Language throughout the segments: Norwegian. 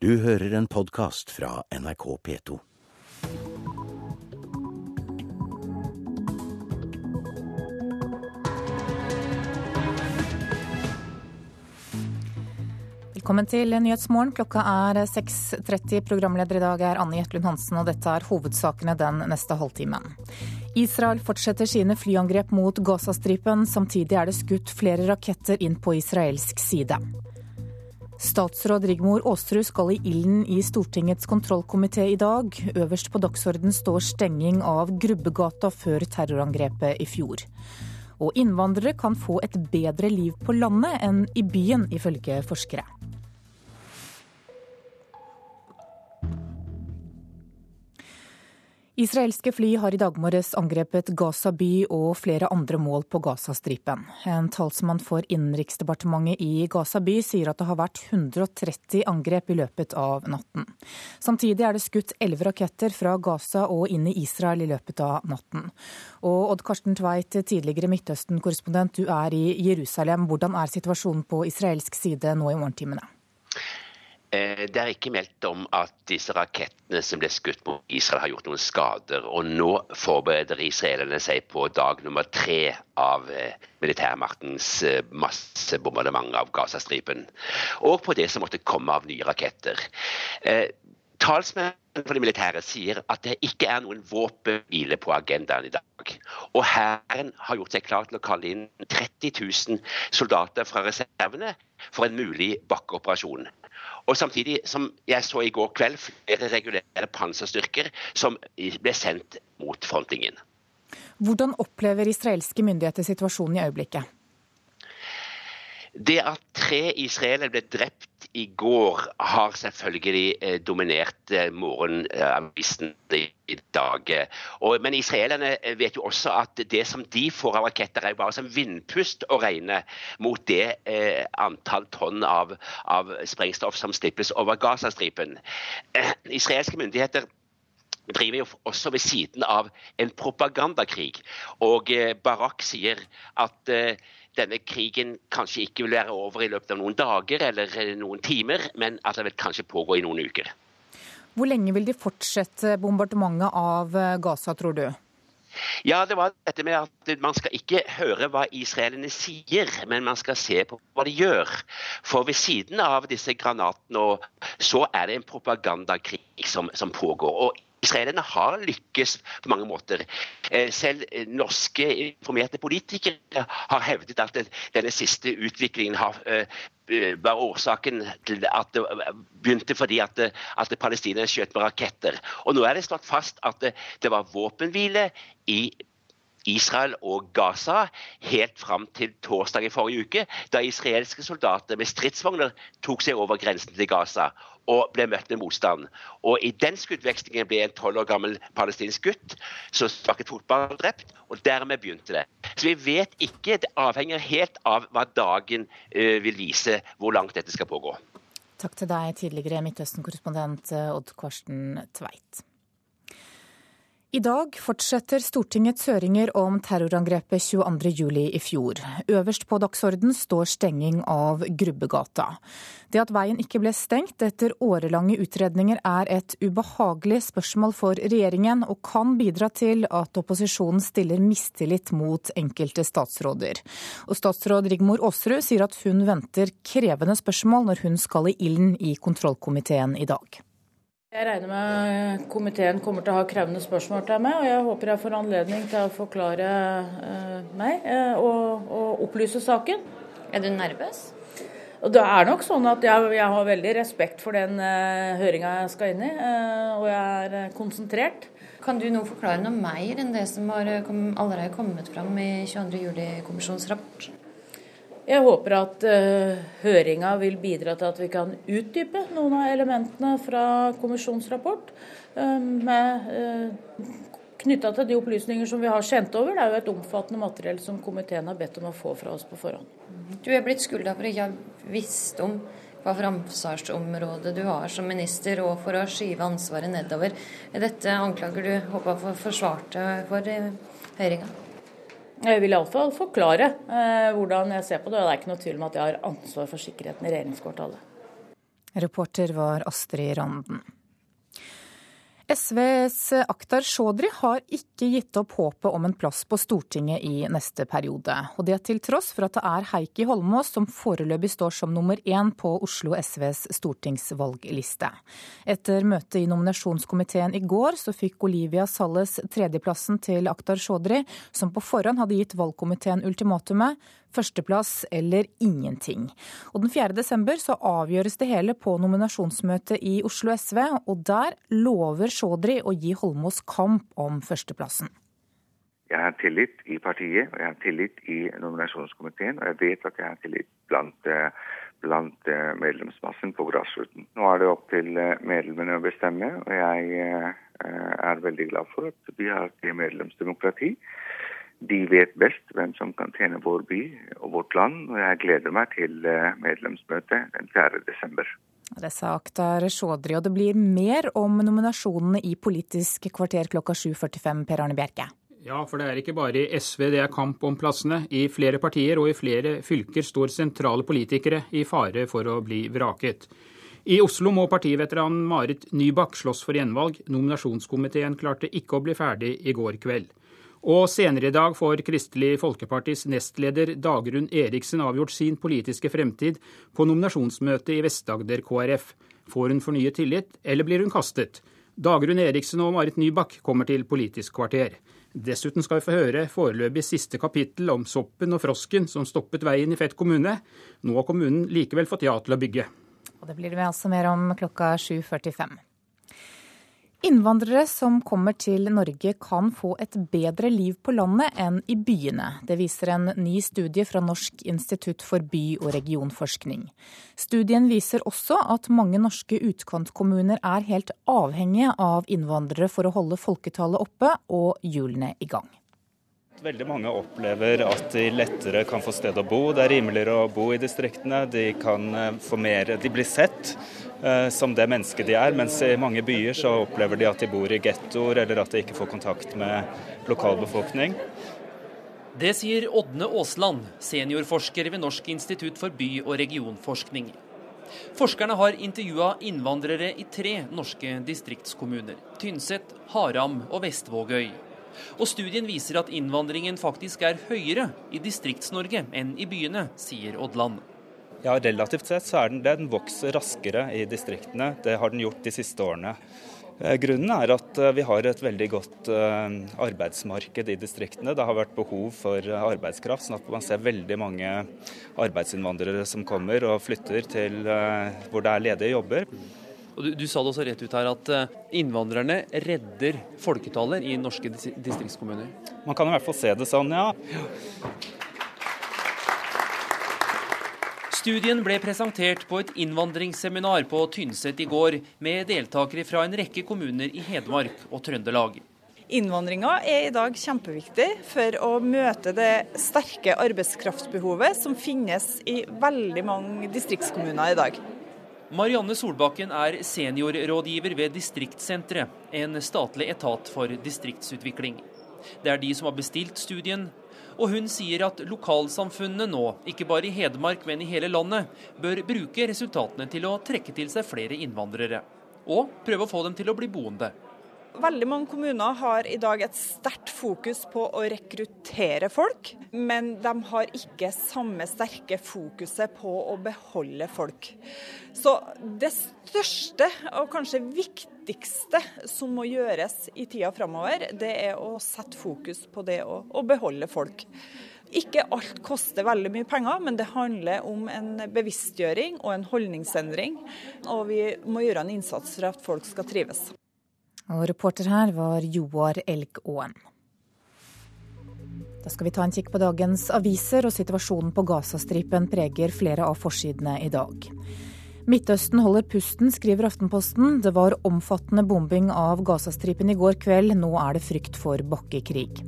Du hører en podkast fra NRK P2. Velkommen til Nyhetsmorgen. Klokka er 6.30. Programleder i dag er Anne Jetlund Hansen, og dette er hovedsakene den neste halvtimen. Israel fortsetter sine flyangrep mot Gazastripen. Samtidig er det skutt flere raketter inn på israelsk side. Statsråd Rigmor Aasrud skal i ilden i Stortingets kontrollkomité i dag. Øverst på dagsorden står stenging av Grubbegata før terrorangrepet i fjor. Og innvandrere kan få et bedre liv på landet enn i byen, ifølge forskere. Israelske fly har i dag morges angrepet Gaza by og flere andre mål på Gazastripen. En talsmann for Innenriksdepartementet i Gaza by sier at det har vært 130 angrep i løpet av natten. Samtidig er det skutt elleve raketter fra Gaza og inn i Israel i løpet av natten. Og Odd Karsten Tveit, tidligere Midtøsten-korrespondent, du er i Jerusalem. Hvordan er situasjonen på israelsk side nå i morgentimene? Eh, det er ikke meldt om at disse rakettene som ble skutt mot Israel har gjort noen skader. Og nå forbereder israelerne seg på dag nummer tre av eh, militærmaktens eh, massebombardement av Gazastripen. Og på det som måtte komme av nye raketter. Talsmenn for de militære sier at det ikke er noen våpenhvile på agendaen i dag. Og hæren har gjort seg klar til å kalle inn 30 000 soldater fra reservene for en mulig bakkeoperasjon. Og samtidig som jeg så i går kveld flere regulære panserstyrker som ble sendt mot frontlinjen. Hvordan opplever israelske myndigheter situasjonen i øyeblikket? Det at tre israelere ble drept i går, har selvfølgelig eh, dominert eh, morgenavisen i dag. Men israelerne eh, vet jo også at det som de får av raketter, er bare som vindpust å regne mot det antall tonn av, av, sprengstoff som slippes over Gazastripen. Israelske myndigheter driver jo også ved siden av en propagandakrig. Og Barak sier at denne krigen kanskje ikke vil være over i løpet av noen dager eller eh, noen timer, men at det vil kanskje pågå i noen uker. Hvor lenge vil de fortsette bombardementet av eh, Gaza, tror du? Ja, det var dette med at Man skal ikke høre hva israelerne sier, men man skal se på hva de gjør. For ved siden av disse granatene så er det en propagandakrig som, som pågår. Og Israelerne har lykkes på mange måter. Eh, selv norske informerte politikere har hevdet at denne siste utviklingen har, eh, var årsaken til at det begynte fordi at, at palestinerne skjøt med raketter. Og Nå er det slått fast at det, det var våpenhvile i Israel og Gaza helt fram til torsdag i forrige uke, da israelske soldater med stridsvogner tok seg over grensen til Gaza og ble møtt med motstand. Og I den skuddvekslingen ble en tolv år gammel palestinsk gutt som sparket fotball, drept. Og dermed begynte det. Så vi vet ikke. Det avhenger helt av hva dagen uh, vil vise hvor langt dette skal pågå. Takk til deg, tidligere Midtøsten-korrespondent eh, Odd Karsten Tveit. I dag fortsetter Stortingets høringer om terrorangrepet 22.07. i fjor. Øverst på dagsorden står stenging av Grubbegata. Det at veien ikke ble stengt etter årelange utredninger er et ubehagelig spørsmål for regjeringen, og kan bidra til at opposisjonen stiller mistillit mot enkelte statsråder. Og statsråd Rigmor Aasrud sier at hun venter krevende spørsmål når hun skal i ilden i kontrollkomiteen i dag. Jeg regner med komiteen kommer til å ha krevende spørsmål til meg, og jeg håper jeg får anledning til å forklare uh, meg uh, og, og, opplyse saken. Er du nervøs? Det er nok sånn at jeg, jeg har veldig respekt for den uh, høringa jeg skal inn i, og jeg er konsentrert. Kan du nå forklare noe mer enn det som har kom, allerede kommet fram i 22. juli-kommisjonens rapport? Jeg håper at uh, høringa vil bidra til at vi kan utdype noen av elementene fra kommisjonsrapport. Uh, med uh, Knytta til de opplysninger som vi har kjent over. Det er jo et omfattende materiell som komiteen har bedt om å få fra oss på forhånd. Du er blitt skylda for ikke å ha visst om hva framsvarsområdet du har som minister, og for å skyve ansvaret nedover. Er dette anklager du håper å få forsvart for høringa? Jeg vil iallfall forklare eh, hvordan jeg ser på det. og Det er ikke noe tvil om at jeg har ansvar for sikkerheten i regjeringskvartalet. Reporter var Astrid Randen. SVs Akhtar Chaudhry har ikke gitt opp håpet om en plass på Stortinget i neste periode. Og det til tross for at det er Heikki Holmås som foreløpig står som nummer én på Oslo SVs stortingsvalgliste. Etter møtet i nominasjonskomiteen i går, så fikk Olivia Salles tredjeplassen til Akhtar Chaudhry, som på forhånd hadde gitt valgkomiteen ultimatumet førsteplass eller ingenting. Og Den 4. desember så avgjøres det hele på nominasjonsmøtet i Oslo SV, og der lover Chaudhry å gi Holmås kamp om førsteplassen. Jeg har tillit i partiet, og jeg har tillit i nominasjonskomiteen, og jeg vet at jeg har tillit blant, eh, blant eh, medlemsmassen på grasroten. Nå er det opp til eh, medlemmene å bestemme, og jeg er veldig glad for at vi har et medlemsdemokrati. De vet best hvem som kan tjene vår by og vårt land, og jeg gleder meg til eh, medlemsmøtet den 4. desember. Det sa Akhtar Sjådri, og det blir mer om nominasjonene i Politisk kvarter klokka 7.45, Per Arne Bjerke. Ja, for det er ikke bare i SV det er kamp om plassene. I flere partier og i flere fylker står sentrale politikere i fare for å bli vraket. I Oslo må partiveteranen Marit Nybakk slåss for gjenvalg. Nominasjonskomiteen klarte ikke å bli ferdig i går kveld. Og senere i dag får Kristelig Folkepartis nestleder Dagrun Eriksen avgjort sin politiske fremtid på nominasjonsmøtet i Vest-Agder KrF. Får hun fornyet tillit, eller blir hun kastet? Dagrun Eriksen og Marit Nybakk kommer til Politisk kvarter. Dessuten skal vi få høre foreløpig siste kapittel om soppen og frosken som stoppet veien i Fett kommune. Nå har kommunen likevel fått ja til å bygge. Og Det blir det altså mer om klokka 7.45. Innvandrere som kommer til Norge kan få et bedre liv på landet enn i byene. Det viser en ny studie fra Norsk institutt for by- og regionforskning. Studien viser også at mange norske utkantkommuner er helt avhengige av innvandrere for å holde folketallet oppe og hjulene i gang. Veldig mange opplever at de lettere kan få sted å bo. Det er rimeligere å bo i distriktene. De kan eh, få mer De blir sett Eh, som det mennesket de er. Mens i mange byer så opplever de at de bor i gettoer, eller at de ikke får kontakt med lokalbefolkning. Det sier Ådne Aasland, seniorforsker ved Norsk institutt for by- og regionforskning. Forskerne har intervjua innvandrere i tre norske distriktskommuner. Tynset, Haram og Vestvågøy. Og studien viser at innvandringen faktisk er høyere i Distrikts-Norge enn i byene, sier Oddland. Ja, Relativt sett så er den. Den vokser raskere i distriktene. Det har den gjort de siste årene. Eh, grunnen er at eh, vi har et veldig godt eh, arbeidsmarked i distriktene. Det har vært behov for arbeidskraft, sånn at man ser veldig mange arbeidsinnvandrere som kommer og flytter til hvor det er ledige jobber. Og du, du, sa det også rett ut her at innvandrerne redder folketallet i norske distriktskommuner? Man kan i hvert fall se det sånn, ja. Studien ble presentert på et innvandringsseminar på Tynset i går, med deltakere fra en rekke kommuner i Hedmark og Trøndelag. Innvandringa er i dag kjempeviktig for å møte det sterke arbeidskraftbehovet som finnes i veldig mange distriktskommuner i dag. Marianne Solbakken er seniorrådgiver ved Distriktssenteret, en statlig etat for distriktsutvikling. Det er de som har bestilt studien, og hun sier at lokalsamfunnene nå, ikke bare i Hedmark, men i hele landet, bør bruke resultatene til å trekke til seg flere innvandrere. Og prøve å få dem til å bli boende. Veldig mange kommuner har i dag et sterkt fokus på å rekruttere folk, men de har ikke samme sterke fokuset på å beholde folk. Så det største og kanskje viktigste som må gjøres i tida framover, det er å sette fokus på det å, å beholde folk. Ikke alt koster veldig mye penger, men det handler om en bevisstgjøring og en holdningsendring. Og vi må gjøre en innsats for at folk skal trives. Og reporter her var Joar Elgåen. Da skal vi ta en kikk på dagens aviser, og situasjonen på Gazastripen preger flere av forsidene i dag. Midtøsten holder pusten, skriver Aftenposten. Det var omfattende bombing av Gazastripen i går kveld, nå er det frykt for bakkekrig.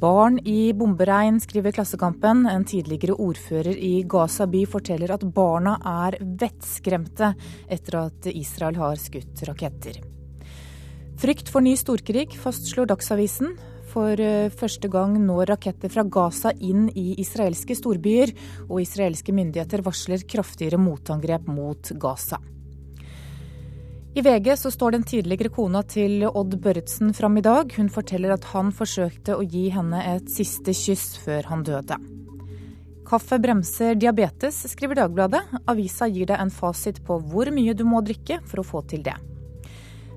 Barn i bomberegn, skriver Klassekampen. En tidligere ordfører i Gaza by forteller at barna er vettskremte etter at Israel har skutt raketter. Frykt for ny storkrig, fastslår Dagsavisen. For eh, første gang når raketter fra Gaza inn i israelske storbyer, og israelske myndigheter varsler kraftigere motangrep mot Gaza. I VG så står den tidligere kona til Odd Børretzen fram i dag. Hun forteller at han forsøkte å gi henne et siste kyss før han døde. Kaffe bremser diabetes, skriver Dagbladet. Avisa gir deg en fasit på hvor mye du må drikke for å få til det.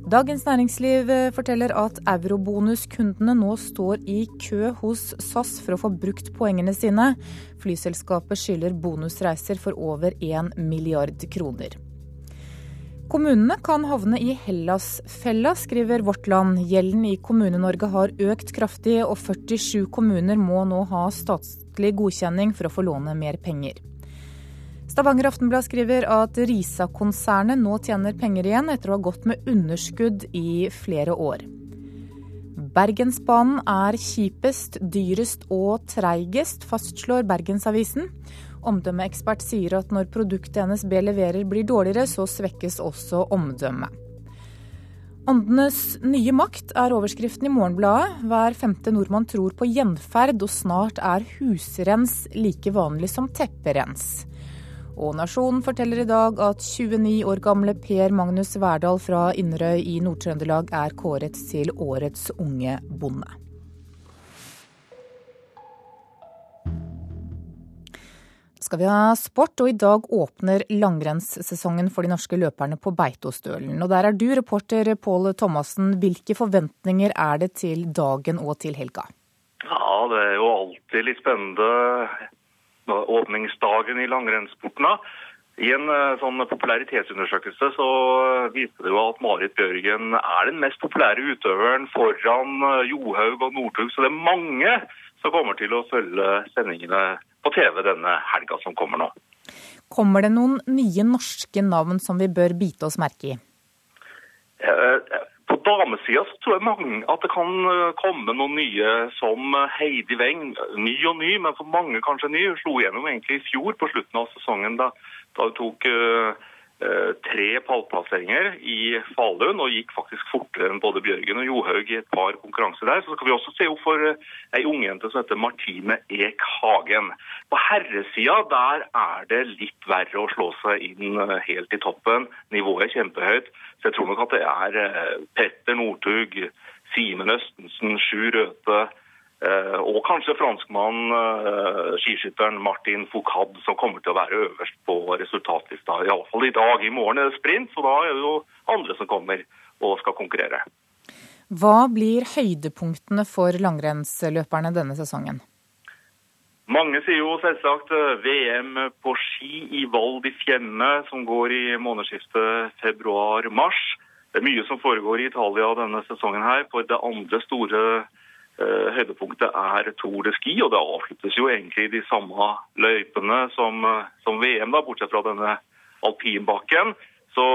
Dagens Næringsliv eh, forteller at eurobonuskundene nå står i kø hos SAS for å få brukt poengene sine. Flyselskapet skylder bonusreiser for over 1 milliard kroner. Kommunene kan havne i Hellas-fella, skriver Vårt Land. Gjelden i Kommune-Norge har økt kraftig, og 47 kommuner må nå ha statlig godkjenning for å få låne mer penger. Stavanger Aftenblad skriver at Risa-konsernet nå tjener penger igjen etter å ha gått med underskudd i flere år. Bergensbanen er kjipest, dyrest og treigest, fastslår Bergensavisen. Omdømmeekspert sier at når produktet NSB leverer blir dårligere, så svekkes også omdømmet. Åndenes nye makt er overskriften i Morgenbladet. Hver femte nordmann tror på gjenferd, og snart er husrens like vanlig som tepperens. Og Nasjonen forteller i dag at 29 år gamle Per Magnus Verdal fra Inderøy i Nord-Trøndelag er kåret til årets unge bonde. skal vi ha sport, og i dag åpner langrennssesongen for de norske løperne på Beitostølen. Og der er du, reporter Pål Thomassen. Hvilke forventninger er det til dagen og til helga? Ja, det er jo alltid litt spennende åpningsdagen i langrennssporten. I en eh, sånn popularitetsundersøkelse så viste det jo at Marit Bjørgen er den mest populære utøveren foran eh, Johaug og Northug. Så det er mange som kommer til å følge sendingene på TV denne helga som kommer nå. Kommer det noen nye norske navn som vi bør bite oss merke i? Eh, på damesida tror jeg mange at det kan eh, komme noen nye som Heidi Weng. Ny og ny, men for mange kanskje ny. Hun slo gjennom egentlig i fjor på slutten av sesongen da, da hun tok uh, Eh, tre pallplasseringer i Falun, og gikk faktisk fortere enn både Bjørgen og Johaug i et par konkurranser der. Så skal vi også se opp for eh, ei ungjente som heter Martine Ek Hagen. På herresida der er det litt verre å slå seg inn eh, helt i toppen. Nivået er kjempehøyt. Så jeg tror nok at det er Petter Northug, Simen Østensen, Sjur Røthe, Eh, og kanskje franskmann eh, skiskytteren Martin Foucault som kommer til å være øverst på resultatlista. Iallfall i dag. I morgen er det sprint, så da er det jo andre som kommer og skal konkurrere. Hva blir høydepunktene for langrennsløperne denne sesongen? Mange sier jo selvsagt eh, VM på ski i Val di Fiemme, som går i månedsskiftet februar-mars. Det er mye som foregår i Italia denne sesongen her. For det andre store Eh, høydepunktet er Tour de Ski, og det avsluttes jo egentlig de samme løypene som, eh, som VM, da, bortsett fra denne alpinbakken. Så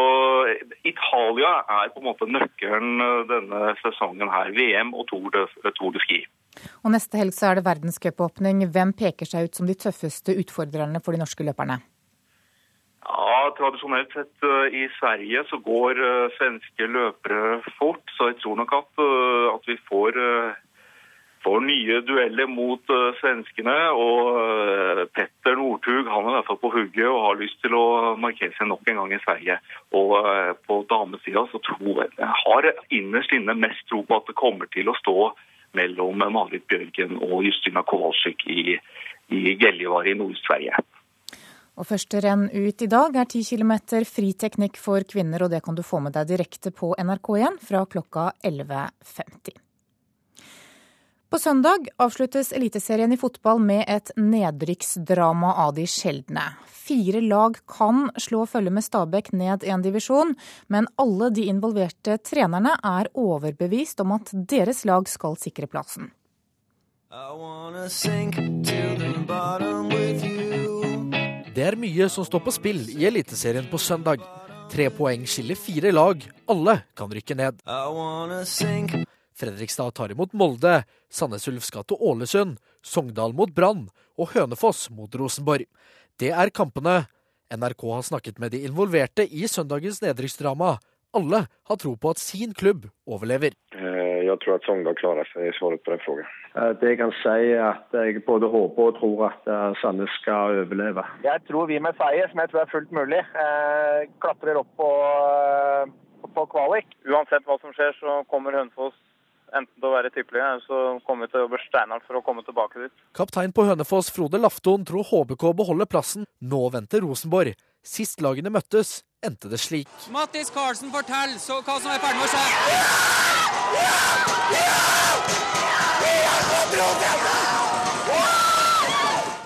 eh, Italia er på en måte nøkkelen denne sesongen her. VM og Tour de, Tour de Ski. Og Neste helg så er det verdenscupåpning. Hvem peker seg ut som de tøffeste utfordrerne for de norske løperne? Ja, Tradisjonelt sett i Sverige så går svenske løpere fort, så jeg tror nok at, at vi får får nye dueller mot uh, svenskene. Og uh, Petter Northug han er i hvert fall på hugget og har lyst til å markere seg nok en gang i Sverige. Og uh, på damesida så tror jeg, jeg har innerst inne mest tro på at det kommer til å stå mellom Marit Bjørgen og Justina Kowalczyk i, i Gällivaare i Nord-Sverige. Og Første renn ut i dag er 10 km friteknikk for kvinner, og det kan du få med deg direkte på NRK1 fra klokka 11.50. På søndag avsluttes Eliteserien i fotball med et nedrykksdrama av de sjeldne. Fire lag kan slå følge med Stabæk ned en divisjon, men alle de involverte trenerne er overbevist om at deres lag skal sikre plassen. Det er mye som står på spill i Eliteserien på søndag. Tre poeng skiller fire lag. Alle kan rykke ned. Fredrikstad tar imot Molde, Sandnes Ulf skal til Ålesund, Sogndal mot Brann og Hønefoss mot Rosenborg. Det er kampene. NRK har snakket med de involverte i søndagens nedrykksdrama. Alle har tro på at sin klubb overlever. Eh, jeg tror at Sogndal klarer seg, i svaret på den spørsmålet. Det jeg kan si, er at jeg både håper og tror at Sandnes skal overleve. Jeg tror vi med seier, som jeg tror er fullt mulig, klatrer opp på, på kvalik. Uansett hva som skjer, så kommer Hønefoss enten til å være tippelige, eller så kommer vi til å jobbe steinhardt for å komme tilbake dit. Kaptein på Hønefoss, Frode Lafton, tror HBK beholder plassen. Nå venter Rosenborg. Sist lagene møttes, endte det slik. Mattis Karlsen, fortell så hva som er i ferd med å skje.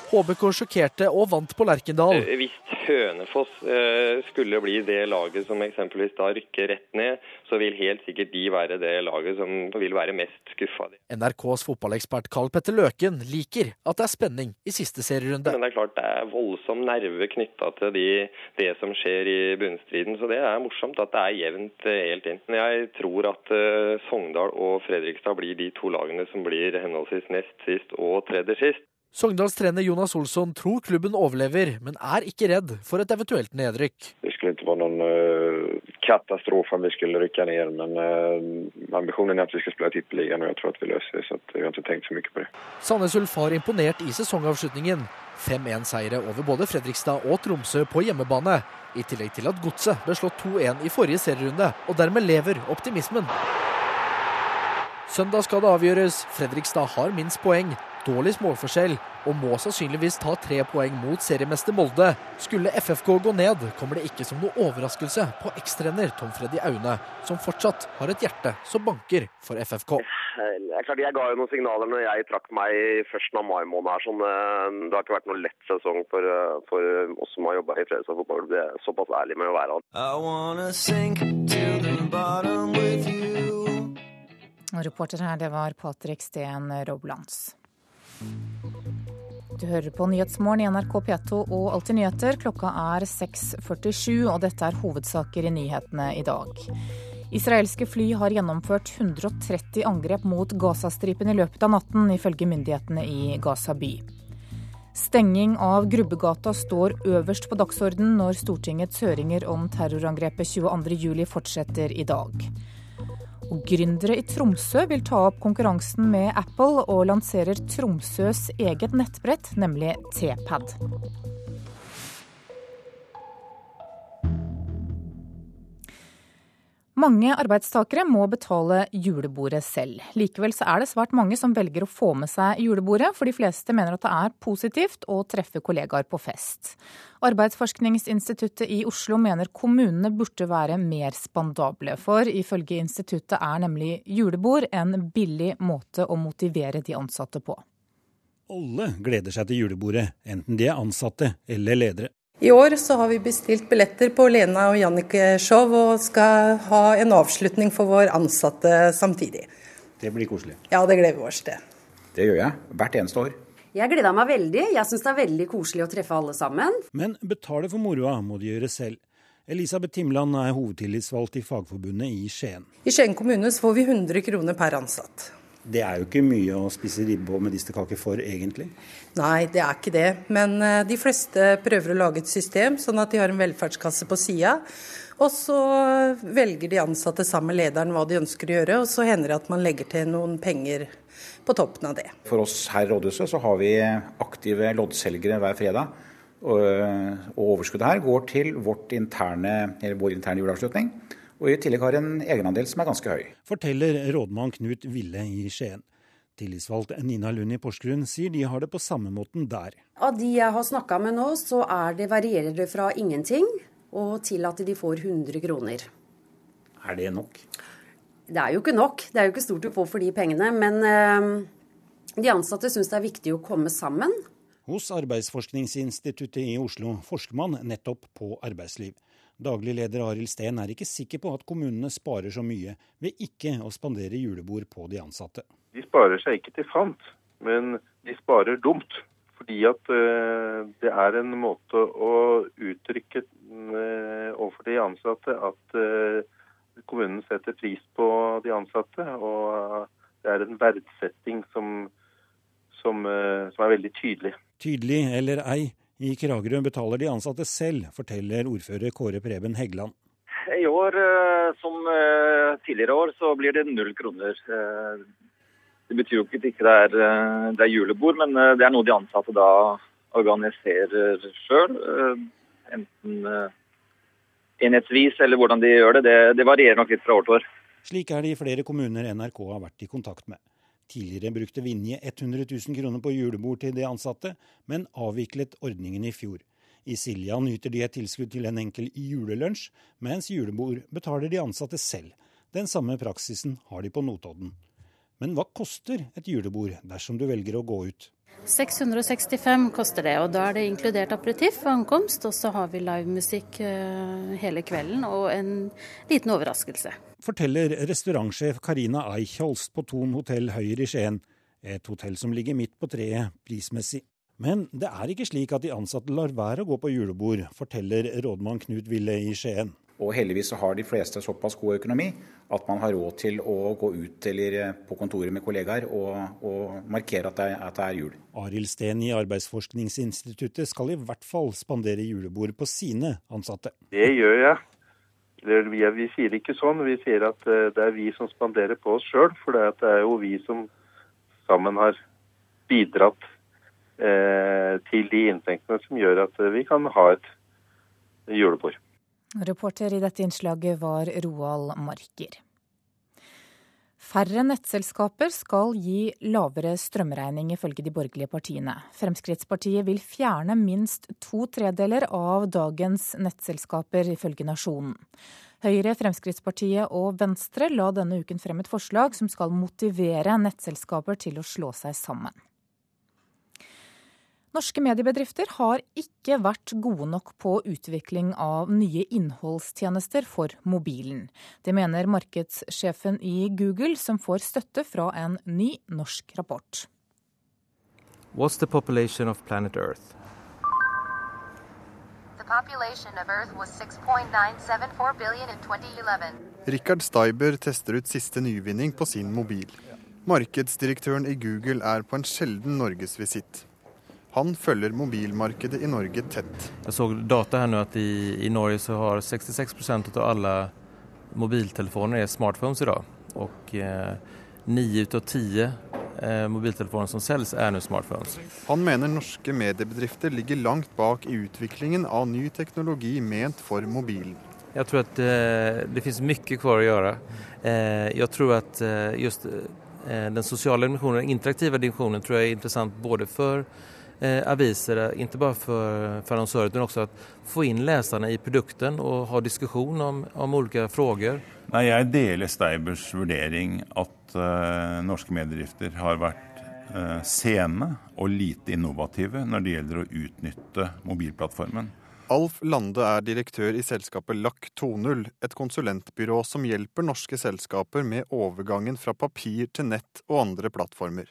HBK sjokkerte og vant på Lerkendal. Hvis Hønefoss eh, skulle bli det laget som eksempelvis da rykker rett ned, så vil helt sikkert de være det laget som vil være mest skuffa. NRKs fotballekspert Karl Petter Løken liker at det er spenning i siste serierunde. Men det er klart det er voldsom nerve knytta til de, det som skjer i bunnstriden, så det er morsomt at det er jevnt eh, helt inn. Jeg tror at uh, Sogndal og Fredrikstad blir de to lagene som blir henholdsvis nest sist og tredje sist. Sogndals trener Jonas Olsson tror klubben overlever, men er ikke redd for et eventuelt nedrykk. Det skulle ikke være noen uh, katastrofe om vi skulle rykke ned, men uh, ambisjonen er at vi skal spille Tippeligaen, og jeg tror at vi løser det. så Vi har ikke tenkt så mye på det. Sandnes Ulf har imponert i sesongavslutningen. 5-1-seire over både Fredrikstad og Tromsø på hjemmebane. I tillegg til at Godset ble slått 2-1 i forrige serierunde, og dermed lever optimismen. Søndag skal det avgjøres. Fredrikstad har minst poeng, dårligst målforskjell og må sannsynligvis ta tre poeng mot seriemester Molde. Skulle FFK gå ned, kommer det ikke som noe overraskelse på ekstrener Tom Freddy Aune, som fortsatt har et hjerte som banker for FFK. Jeg, klart, jeg ga jo noen signaler når jeg trakk meg i førsten av mai måned. her, sånn, Det har ikke vært noen lett sesong for, for oss som har jobba i Fredrikstad fotball. Det er såpass ærlig med å være. Og reporter her, det var Patrick Steen Roblands. Du hører på Nyhetsmorgen i NRK P2 og Alltid nyheter. Klokka er 6.47, og dette er hovedsaker i nyhetene i dag. Israelske fly har gjennomført 130 angrep mot Gazastripen i løpet av natten, ifølge myndighetene i Gaza by. Stenging av Grubbegata står øverst på dagsordenen når Stortingets høringer om terrorangrepet 22.07 fortsetter i dag. Og Gründere i Tromsø vil ta opp konkurransen med Apple og lanserer Tromsøs eget nettbrett, nemlig Tpad. Mange arbeidstakere må betale julebordet selv. Likevel så er det svært mange som velger å få med seg julebordet, for de fleste mener at det er positivt å treffe kollegaer på fest. Arbeidsforskningsinstituttet i Oslo mener kommunene burde være mer spandable, for ifølge instituttet er nemlig julebord en billig måte å motivere de ansatte på. Alle gleder seg til julebordet, enten de er ansatte eller ledere. I år så har vi bestilt billetter på Lena og Jannicke-show og skal ha en avslutning for vår ansatte samtidig. Det blir koselig. Ja, det gleder vi oss til. Det gjør jeg. Hvert eneste år. Jeg gleder meg veldig. Jeg syns det er veldig koselig å treffe alle sammen. Men betale for moroa må de gjøre selv. Elisabeth Timland er hovedtillitsvalgt i Fagforbundet i Skien. I Skien kommune så får vi 100 kroner per ansatt. Det er jo ikke mye å spise ribbe og medisterkake for, egentlig? Nei, det er ikke det. Men de fleste prøver å lage et system sånn at de har en velferdskasse på sida. Og så velger de ansatte sammen med lederen hva de ønsker å gjøre, og så hender det at man legger til noen penger på toppen av det. For oss her i rådhuset så har vi aktive loddselgere hver fredag. Og overskuddet her går til interne, vår interne juleavslutning. Og i tillegg har en egenandel som er ganske høy. Forteller rådmann Knut Ville i Skien. Tillitsvalgt Nina Lund i Porsgrunn sier de har det på samme måten der. Av de jeg har snakka med nå, så er det, varierer det fra ingenting og til at de får 100 kroner. Er det nok? Det er jo ikke nok. Det er jo ikke stort å få for de pengene. Men øh, de ansatte syns det er viktig å komme sammen. Hos Arbeidsforskningsinstituttet i Oslo forsker man nettopp på arbeidsliv. Daglig leder Arild Steen er ikke sikker på at kommunene sparer så mye ved ikke å spandere julebord på de ansatte. De sparer seg ikke til fant, men de sparer dumt. Fordi at uh, det er en måte å uttrykke uh, overfor de ansatte at uh, kommunen setter pris på de ansatte. Og det er en verdsetting som, som, som er veldig tydelig. Tydelig eller ei, i Kragerø betaler de ansatte selv, forteller ordfører Kåre Preben Heggeland. I år, som tidligere år, så blir det null kroner. Det betyr jo ikke at det ikke er, det er julebord, men det er noe de ansatte da organiserer sjøl. Enten enhetsvis eller hvordan de gjør det, det, det varierer nok litt fra år til år. Slik er det i flere kommuner NRK har vært i kontakt med. Tidligere brukte Vinje 100 000 kroner på julebord til de ansatte, men avviklet ordningen i fjor. I Siljan nyter de et tilskudd til en enkel julelunsj, mens julebord betaler de ansatte selv. Den samme praksisen har de på Notodden. Men hva koster et julebord dersom du velger å gå ut? 665 koster det, og da er det inkludert aperitiff og ankomst. Og så har vi livemusikk eh, hele kvelden og en liten overraskelse. Forteller restaurantsjef Karina Eichholst på Thon hotell Høyre i Skien. Et hotell som ligger midt på treet prismessig. Men det er ikke slik at de ansatte lar være å gå på julebord, forteller rådmann Knut Ville i Skien. Og heldigvis så har de fleste såpass god økonomi at man har råd til å gå ut eller eh, på kontoret med kollegaer og, og markere at det, er, at det, er, jul. Arild Steen i Arbeidsforskningsinstituttet skal i hvert fall spandere julebord på sine ansatte. Det gjør jeg. Vi, vi, sier ikke sånn, vi sier at eh, det er vi som spanderer på oss sjøl. For det er jo vi som sammen har bidratt eh, til de inntektene som gjør at vi kan ha et julebord. Reporter i dette innslaget var Roald Marker. Færre nettselskaper skal gi lavere strømregning, ifølge de borgerlige partiene. Fremskrittspartiet vil fjerne minst to tredeler av dagens nettselskaper, ifølge Nasjonen. Høyre, Fremskrittspartiet og Venstre la denne uken frem et forslag som skal motivere nettselskaper til å slå seg sammen. Norske mediebedrifter har ikke vært gode nok på utvikling av nye innholdstjenester for mobilen. Det mener markedssjefen i Google, som får støtte fra en ny norsk rapport. What's the population of planet Earth? Richard Steiber tester ut siste nyvinning på sin mobil. Markedsdirektøren i Google er på en sjelden norgesvisitt. Han følger mobilmarkedet i Norge tett. Jeg så data her nå at i, i Norge så har 66% av alle mobiltelefoner er smartphones i dag. Og ni eh, ut av ti eh, mobiltelefoner som selges, er nå smartphones. Han mener norske mediebedrifter ligger langt bak i utviklingen av ny teknologi ment for mobilen. Jeg tror at eh, det finnes mye kvar å gjøre. Eh, jeg tror at eh, just eh, den sosiale dimensjonen, den interaktive dimensjonen, tror jeg er interessant både for eh, aviser, ikke bare for, for annonsører, men også at få inn leserne i produkten og ha diskusjon om, om ulike spørsmål. Nei, Jeg deler Steibers vurdering at eh, norske mediedrifter har vært eh, sene og lite innovative når det gjelder å utnytte mobilplattformen. Alf Lande er direktør i selskapet LAK 2.0, et konsulentbyrå som hjelper norske selskaper med overgangen fra papir til nett og andre plattformer.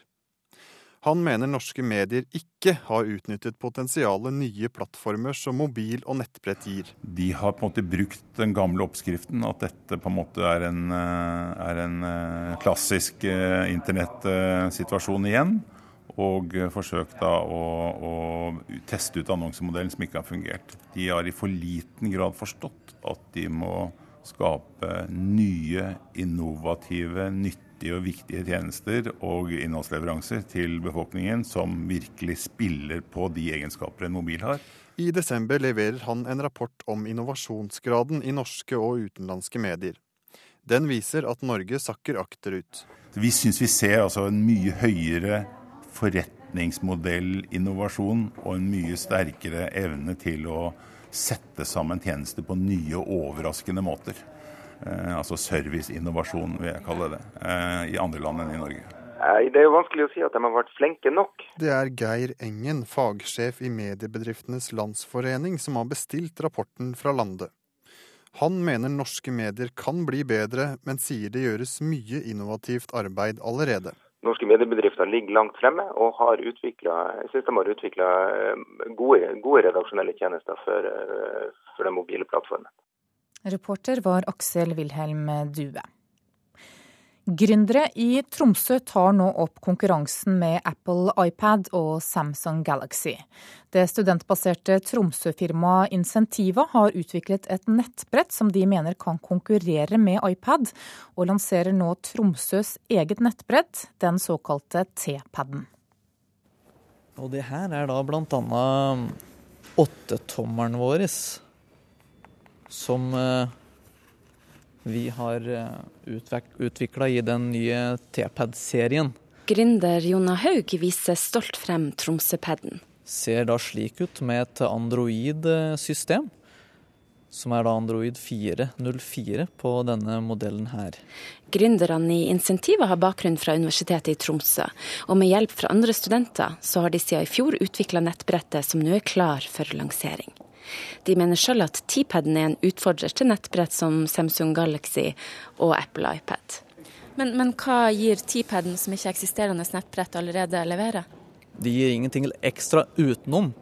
Han mener norske medier ikke har utnyttet potensialet nye plattformer som mobil og nettbrett gir. De har på en måte brukt den gamle oppskriften, at dette på en måte er en, eh, er en eh, klassisk eh, internettsituasjon igjen. Og forsøkt da å, å teste ut annonsemodellen som ikke har fungert. De har i for liten grad forstått at de må skape nye, innovative, nyttige nyttige og viktige tjenester og innholdsleveranser til befolkningen som virkelig spiller på de egenskaper en mobil har. I desember leverer han en rapport om innovasjonsgraden i norske og utenlandske medier. Den viser at Norge sakker akterut. Vi syns vi ser altså en mye høyere forretningsmodellinnovasjon og en mye sterkere evne til å sette sammen tjenester på nye og overraskende måter. Eh, altså serviceinnovasjon, vil jeg kalle det, eh, i andre land enn i Norge. Det er jo vanskelig å si at de har vært flinke nok. Det er Geir Engen, fagsjef i Mediebedriftenes Landsforening, som har bestilt rapporten fra Lande. Han mener norske medier kan bli bedre, men sier det gjøres mye innovativt arbeid allerede. Norske mediebedrifter ligger langt fremme og har utviklet, jeg synes de har utvikla eh, gode, gode, redaksjonelle tjenester for, for den mobile plattformen. Reporter var Aksel Wilhelm Due. Gründere i Tromsø tar nå opp konkurransen med Apple iPad og Samsung Galaxy. Det studentbaserte Tromsø-firmaet Incentiva har utviklet et nettbrett som de mener kan konkurrere med iPad, og lanserer nå Tromsøs eget nettbrett, den såkalte T-paden. Og det her er da annet åttetommeren vår, som eh, vi har eh, utvikla i den nye T-pad-serien. Gründer Jonna Haug viser stolt frem Tromsø-paden. Ser da slik ut med et Android-system, som er da Android 404 på denne modellen her. Gründerne i Insentivet har bakgrunn fra Universitetet i Tromsø, og med hjelp fra andre studenter så har de siden i fjor utvikla nettbrettet som nå er klar for lansering. De mener sjøl at T-paden er en utfordrer til nettbrett som Samsung Galaxy og Apple iPad. Men, men hva gir T-paden som ikke eksisterende nettbrett allerede leverer? De gir ingenting ekstra utenom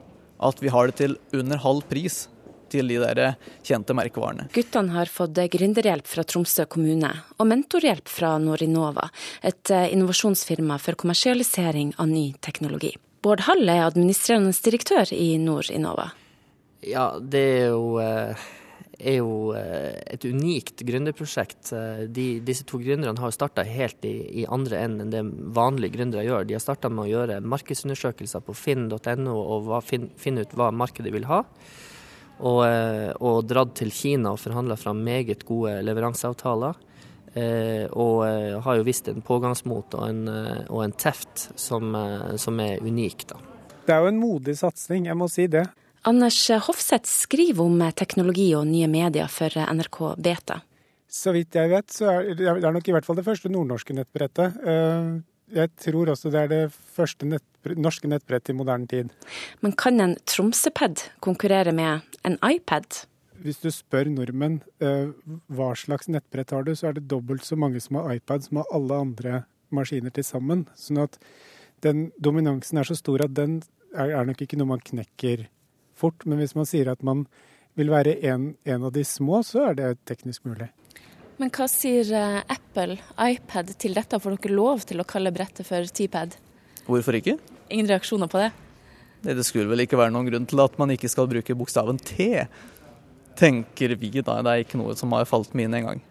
at vi har det til under halv pris til de der kjente merkevarene. Guttene har fått gründerhjelp fra Tromsø kommune og mentorhjelp fra Norinova, et eh, innovasjonsfirma for kommersialisering av ny teknologi. Bård Hall er administrerende direktør i Norinnova. Ja, det er jo, eh, er jo eh, et unikt gründerprosjekt. Eh, de, disse to gründerne har starta helt i, i, andre enden enn det vanlige gründere gjør. De har starta med å gjøre markedsundersøkelser på finn.no og finne ut hva markedet vil ha. Og, og dratt til Kina og forhandla fram meget gode leveranseavtaler. og har jo vist en pågangsmot og en, og en teft som, som er unik. da. Det er jo en modig satsing, jeg må si det. Anders Hofseth skriver om teknologi og nye medier for NRK Beta. Så vidt jeg vet, så er det er nok i hvert fall det første nordnorske nettbrettet. Eh, jeg tror også det er det første nettbrett, norske nettbrettet i moderne tid. Men kan en Tromsøpad konkurrere med en iPad? Hvis du spør nordmenn eh, hva slags nettbrett har du, så er det dobbelt så mange som har iPad som har alle andre maskiner til sammen. Sånn at den dominansen er så stor at den er nok ikke noe man knekker fort. Men hvis man sier at man vil være en, en av de små, så er det teknisk mulig. Men hva sier eh, Apple, iPad, til dette? Får dere lov til å kalle brettet for T-pad? Hvorfor ikke? Ingen reaksjoner på det? Det skulle vel ikke være noen grunn til at man ikke skal bruke bokstaven T, tenker vi da. Det er ikke noe som har falt meg inn engang.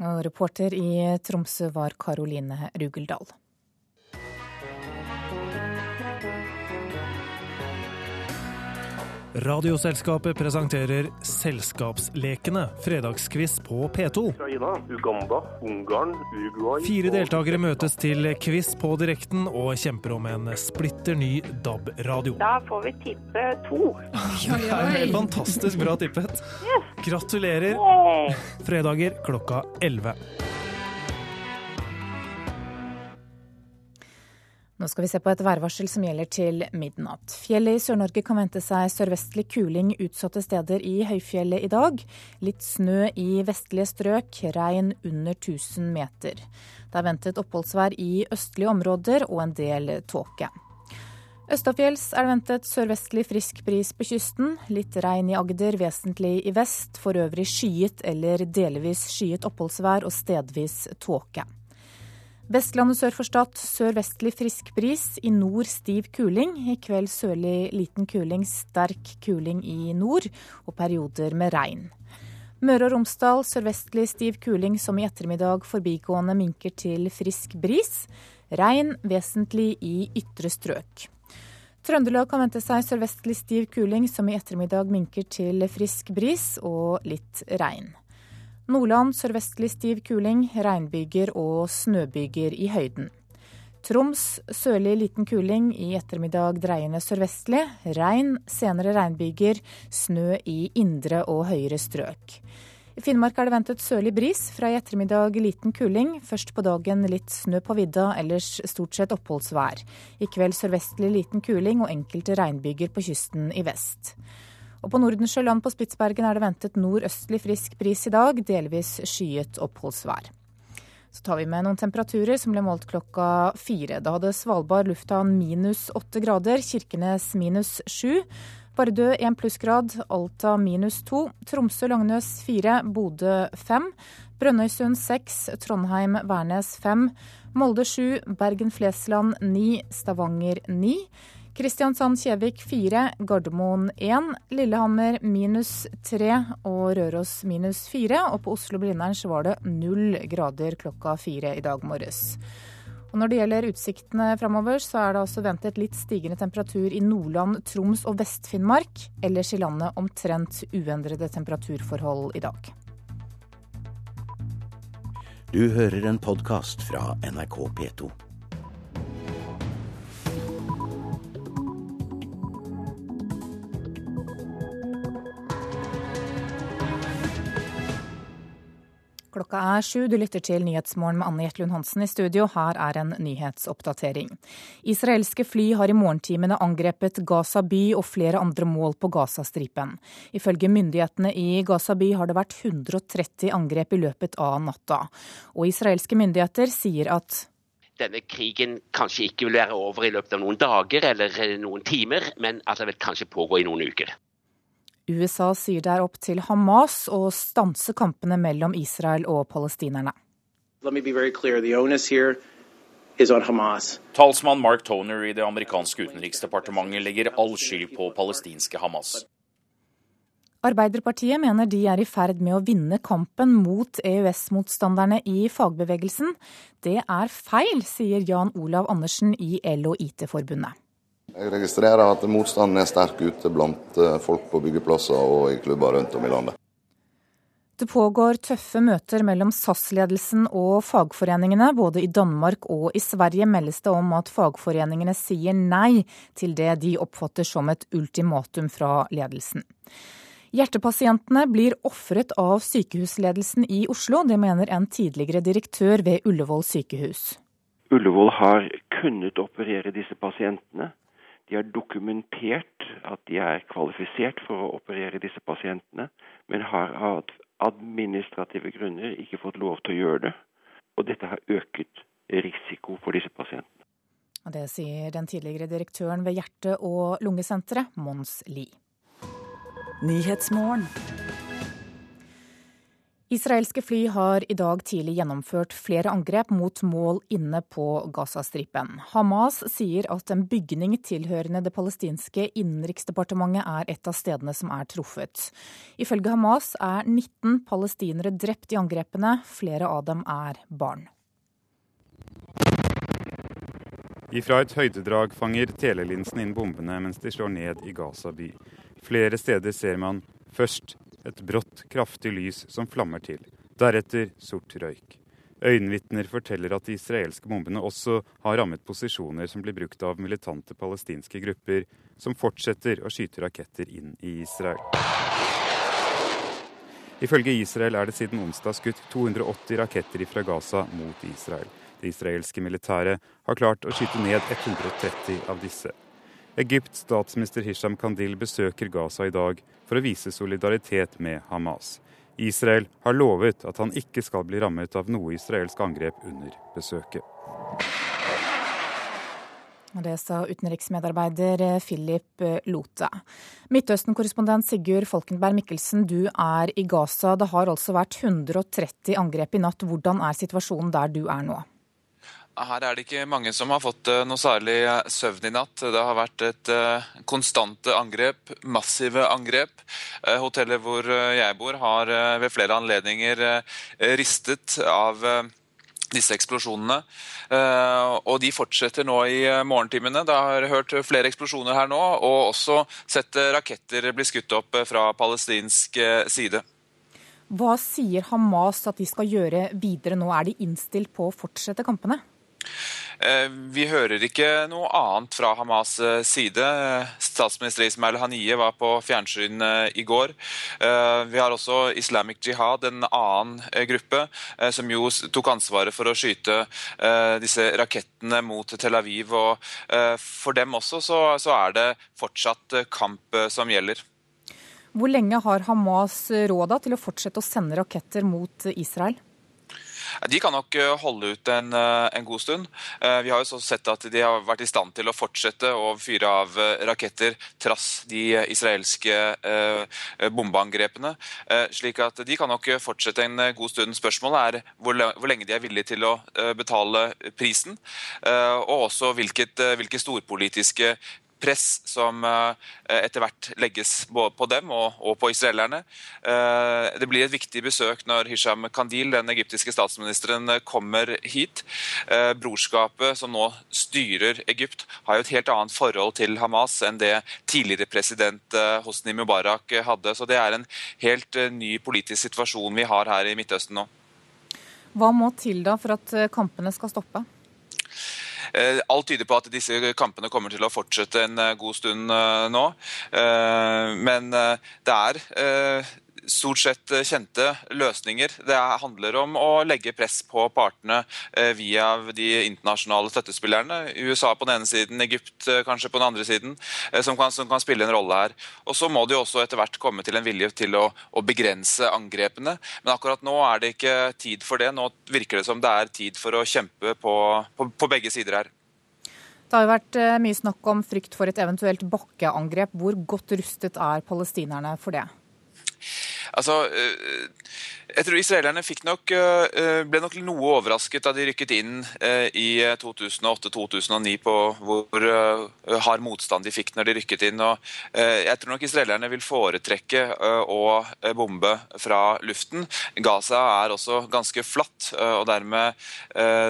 Reporter i Tromsø var Karoline Rugeldal. Radioselskapet presenterer Selskapslekene, fredagskviss på P2. Ukraina, Uganda, Ungarn, Uruguay Fire deltakere møtes til quiz på direkten og kjemper om en splitter ny DAB-radio. Da får vi tippe to. Det er helt fantastisk bra tippet. Gratulerer. Fredager klokka 11. Nå skal vi se på et værvarsel som gjelder til midnatt. Fjellet i Sør-Norge kan vente seg sørvestlig kuling utsatte steder i høyfjellet i dag. Litt snø i vestlige strøk, regn under 1000 meter. Det er ventet oppholdsvær i østlige områder og en del tåke. Østafjells er det ventet sørvestlig frisk bris på kysten. Litt regn i Agder, vesentlig i vest. For øvrig skyet eller delvis skyet oppholdsvær og stedvis tåke. Vestlandet sør for Stad sørvestlig frisk bris, i nord stiv kuling. I kveld sørlig liten kuling, sterk kuling i nord og perioder med regn. Møre og Romsdal sørvestlig stiv kuling som i ettermiddag forbigående minker til frisk bris. Regn vesentlig i ytre strøk. Trøndelag kan vente seg sørvestlig stiv kuling som i ettermiddag minker til frisk bris og litt regn. Nordland sørvestlig stiv kuling, regnbyger og snøbyger i høyden. Troms sørlig liten kuling, i ettermiddag dreiende sørvestlig. Regn, senere regnbyger, snø i indre og høyere strøk. I Finnmark er det ventet sørlig bris, fra i ettermiddag liten kuling. Først på dagen litt snø på vidda, ellers stort sett oppholdsvær. I kveld sørvestlig liten kuling og enkelte regnbyger på kysten i vest. Og på Nordensjøland på Spitsbergen er det ventet nordøstlig frisk bris i dag, delvis skyet oppholdsvær. Så tar vi med noen temperaturer som ble målt klokka fire. Da hadde Svalbard lufthavn minus åtte grader, Kirkenes minus sju. Vardø én plussgrad, Alta minus to, Tromsø-Langnes fire, Bodø fem. Brønnøysund 6, Trondheim-Værnes 5, Molde 7, Bergen-Flesland 9, Stavanger 9. Kristiansand-Kjevik 4, Gardermoen 1, Lillehammer minus 3 og Røros minus 4. Og på Oslo-Blindern så var det null grader klokka fire i dag morges. Og Når det gjelder utsiktene framover, så er det altså ventet litt stigende temperatur i Nordland, Troms og Vest-Finnmark. Ellers i landet omtrent uendrede temperaturforhold i dag. Du hører en podkast fra NRK P2. Klokka er sju, du lytter til Nyhetsmorgen med Anne Jetlund Hansen i studio. Her er en nyhetsoppdatering. Israelske fly har i morgentimene angrepet Gaza by og flere andre mål på Gazastripen. Ifølge myndighetene i Gaza by har det vært 130 angrep i løpet av natta. Og israelske myndigheter sier at denne krigen kanskje ikke vil være over i løpet av noen dager eller noen timer, men at det vil kanskje pågå i noen uker. USA sier det er opp til Hamas å stanse kampene mellom Israel og palestinerne. Talsmann Mark Toner i det amerikanske utenriksdepartementet legger all skyld på palestinske Hamas. Arbeiderpartiet mener de er i ferd med å vinne kampen mot EØS-motstanderne i fagbevegelsen. Det er feil, sier Jan Olav Andersen i LO IT-forbundet. Jeg registrerer at motstanden er sterk ute blant eh, folk på byggeplasser og i klubber rundt om i landet. Det pågår tøffe møter mellom SAS-ledelsen og fagforeningene. Både i Danmark og i Sverige meldes det om at fagforeningene sier nei til det de oppfatter som et ultimatum fra ledelsen. Hjertepasientene blir ofret av sykehusledelsen i Oslo. Det mener en tidligere direktør ved Ullevål sykehus. Ullevål har kunnet operere disse pasientene. De har dokumentert at de er kvalifisert for å operere disse pasientene, men har av administrative grunner ikke fått lov til å gjøre det. Og dette har øket risiko for disse pasientene. Det sier den tidligere direktøren ved hjerte- og lungesenteret, Mons Lie. Israelske fly har i dag tidlig gjennomført flere angrep mot mål inne på Gazastripen. Hamas sier at en bygning tilhørende det palestinske innenriksdepartementet er et av stedene som er truffet. Ifølge Hamas er 19 palestinere drept i angrepene, flere av dem er barn. Ifra et høydedrag fanger telelinsen inn bombene mens de slår ned i Gaza by. Flere steder ser man først et brått, kraftig lys som flammer til. Deretter sort røyk. Øyenvitner forteller at de israelske bombene også har rammet posisjoner som blir brukt av militante palestinske grupper, som fortsetter å skyte raketter inn i Israel. Ifølge Israel er det siden onsdag skutt 280 raketter fra Gaza mot Israel. Det israelske militæret har klart å skyte ned 130 av disse. Egypts statsminister Hisham Kandil besøker Gaza i dag for å vise solidaritet med Hamas. Israel har lovet at han ikke skal bli rammet av noe israelsk angrep under besøket. Det sa utenriksmedarbeider Philip Lote. Midtøsten-korrespondent Sigurd Folkenberg Mikkelsen, du er i Gaza. Det har altså vært 130 angrep i natt. Hvordan er situasjonen der du er nå? Her er det ikke mange som har fått eh, noe særlig eh, søvn i natt. Det har vært et uh, konstante angrep, massive angrep. Hotellet hvor jeg bor har ved flere anledninger ristet av disse eksplosjonene. Og de fortsetter nå i morgentimene. Det har hørt flere eksplosjoner her nå, og også sett raketter bli skutt opp fra palestinsk side. Hva sier Hamas at de skal gjøre videre nå? Er de innstilt på å fortsette kampene? Eh, vi hører ikke noe annet fra Hamas' eh, side. Statsminister Ismail Haniyeh var på fjernsyn eh, i går. Vi har også Islamic Jihad, en annen gruppe, som jo tok ansvaret for å skyte disse rakettene mot Tel Aviv. Og for dem også så er det fortsatt kamp som gjelder. Hvor lenge har Hamas råd til å fortsette å sende raketter mot Israel? De kan nok holde ut en, en god stund. Vi har jo så sett at de har vært i stand til å fortsette å fyre av raketter trass de israelske bombeangrepene. Slik at de kan nok fortsette en god stund. Spørsmålet er hvor lenge de er villige til å betale prisen, og også hvilket, hvilke storpolitiske press som eh, etter hvert legges både på dem og på israelerne. Eh, det blir et viktig besøk når Hisham Kandil, den egyptiske statsministeren, kommer hit. Eh, brorskapet som nå styrer Egypt, har jo et helt annet forhold til Hamas enn det tidligere president Hosni Mubarak hadde. Så det er en helt ny politisk situasjon vi har her i Midtøsten nå. Hva må til da for at kampene skal stoppe? Eh, alt tyder på at disse kampene kommer til å fortsette en eh, god stund eh, nå. Men det er stort sett eh, kjente løsninger. Det handler om å legge press på partene eh, via de internasjonale støttespillerne. USA på den ene siden, Egypt eh, kanskje på den andre siden, som kan, som kan spille en rolle her. Og Så må det jo også etter hvert komme til en vilje til å, å, begrense angrepene. Men akkurat nå er det ikke tid for det. Nå virker det som det er tid for å kjempe på, på, på begge sider her. Det har jo vært mye snakk om frykt for et eventuelt bakkeangrep. Hvor godt rustet er palestinerne for det? Altså, eh, jeg tror israelerne nok, eh, ble nok noe overrasket da de rykket inn eh, i 2008-2009 på hvor hard motstand de fikk når de rykket inn. Og jeg tror nok israelerne vil foretrekke å bombe fra luften. Gaza er også ganske flatt og dermed,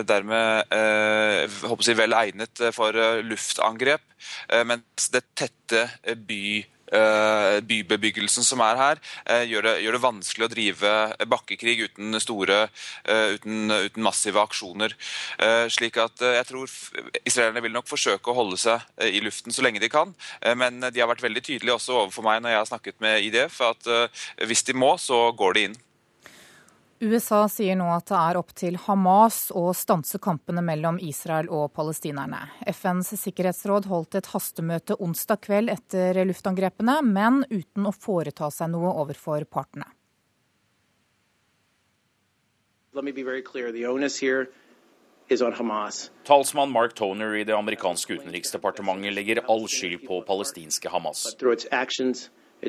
dermed jeg, vel egnet for luftangrep. Mens det tette by Eh, bybebyggelsen som er her, eh, gjør det, gjør det vanskelig å drive bakkekrig uten, store, eh, uten, uten massive aksjoner. Slik at jeg tror Israelerne vil nok forsøke å holde seg i luften så lenge de kan. Men de har vært veldig tydelige også overfor meg når jeg har snakket med IDF, at hvis de må, så går de inn. USA sier nå at det er opp til Hamas å stanse kampene mellom Israel og palestinerne. FNs sikkerhetsråd holdt et hastemøte onsdag kveld etter luftangrepene, men uten å foreta seg noe overfor partene. Talsmann Mark Toner i det amerikanske utenriksdepartementet legger all skyld på palestinske Hamas. Uh,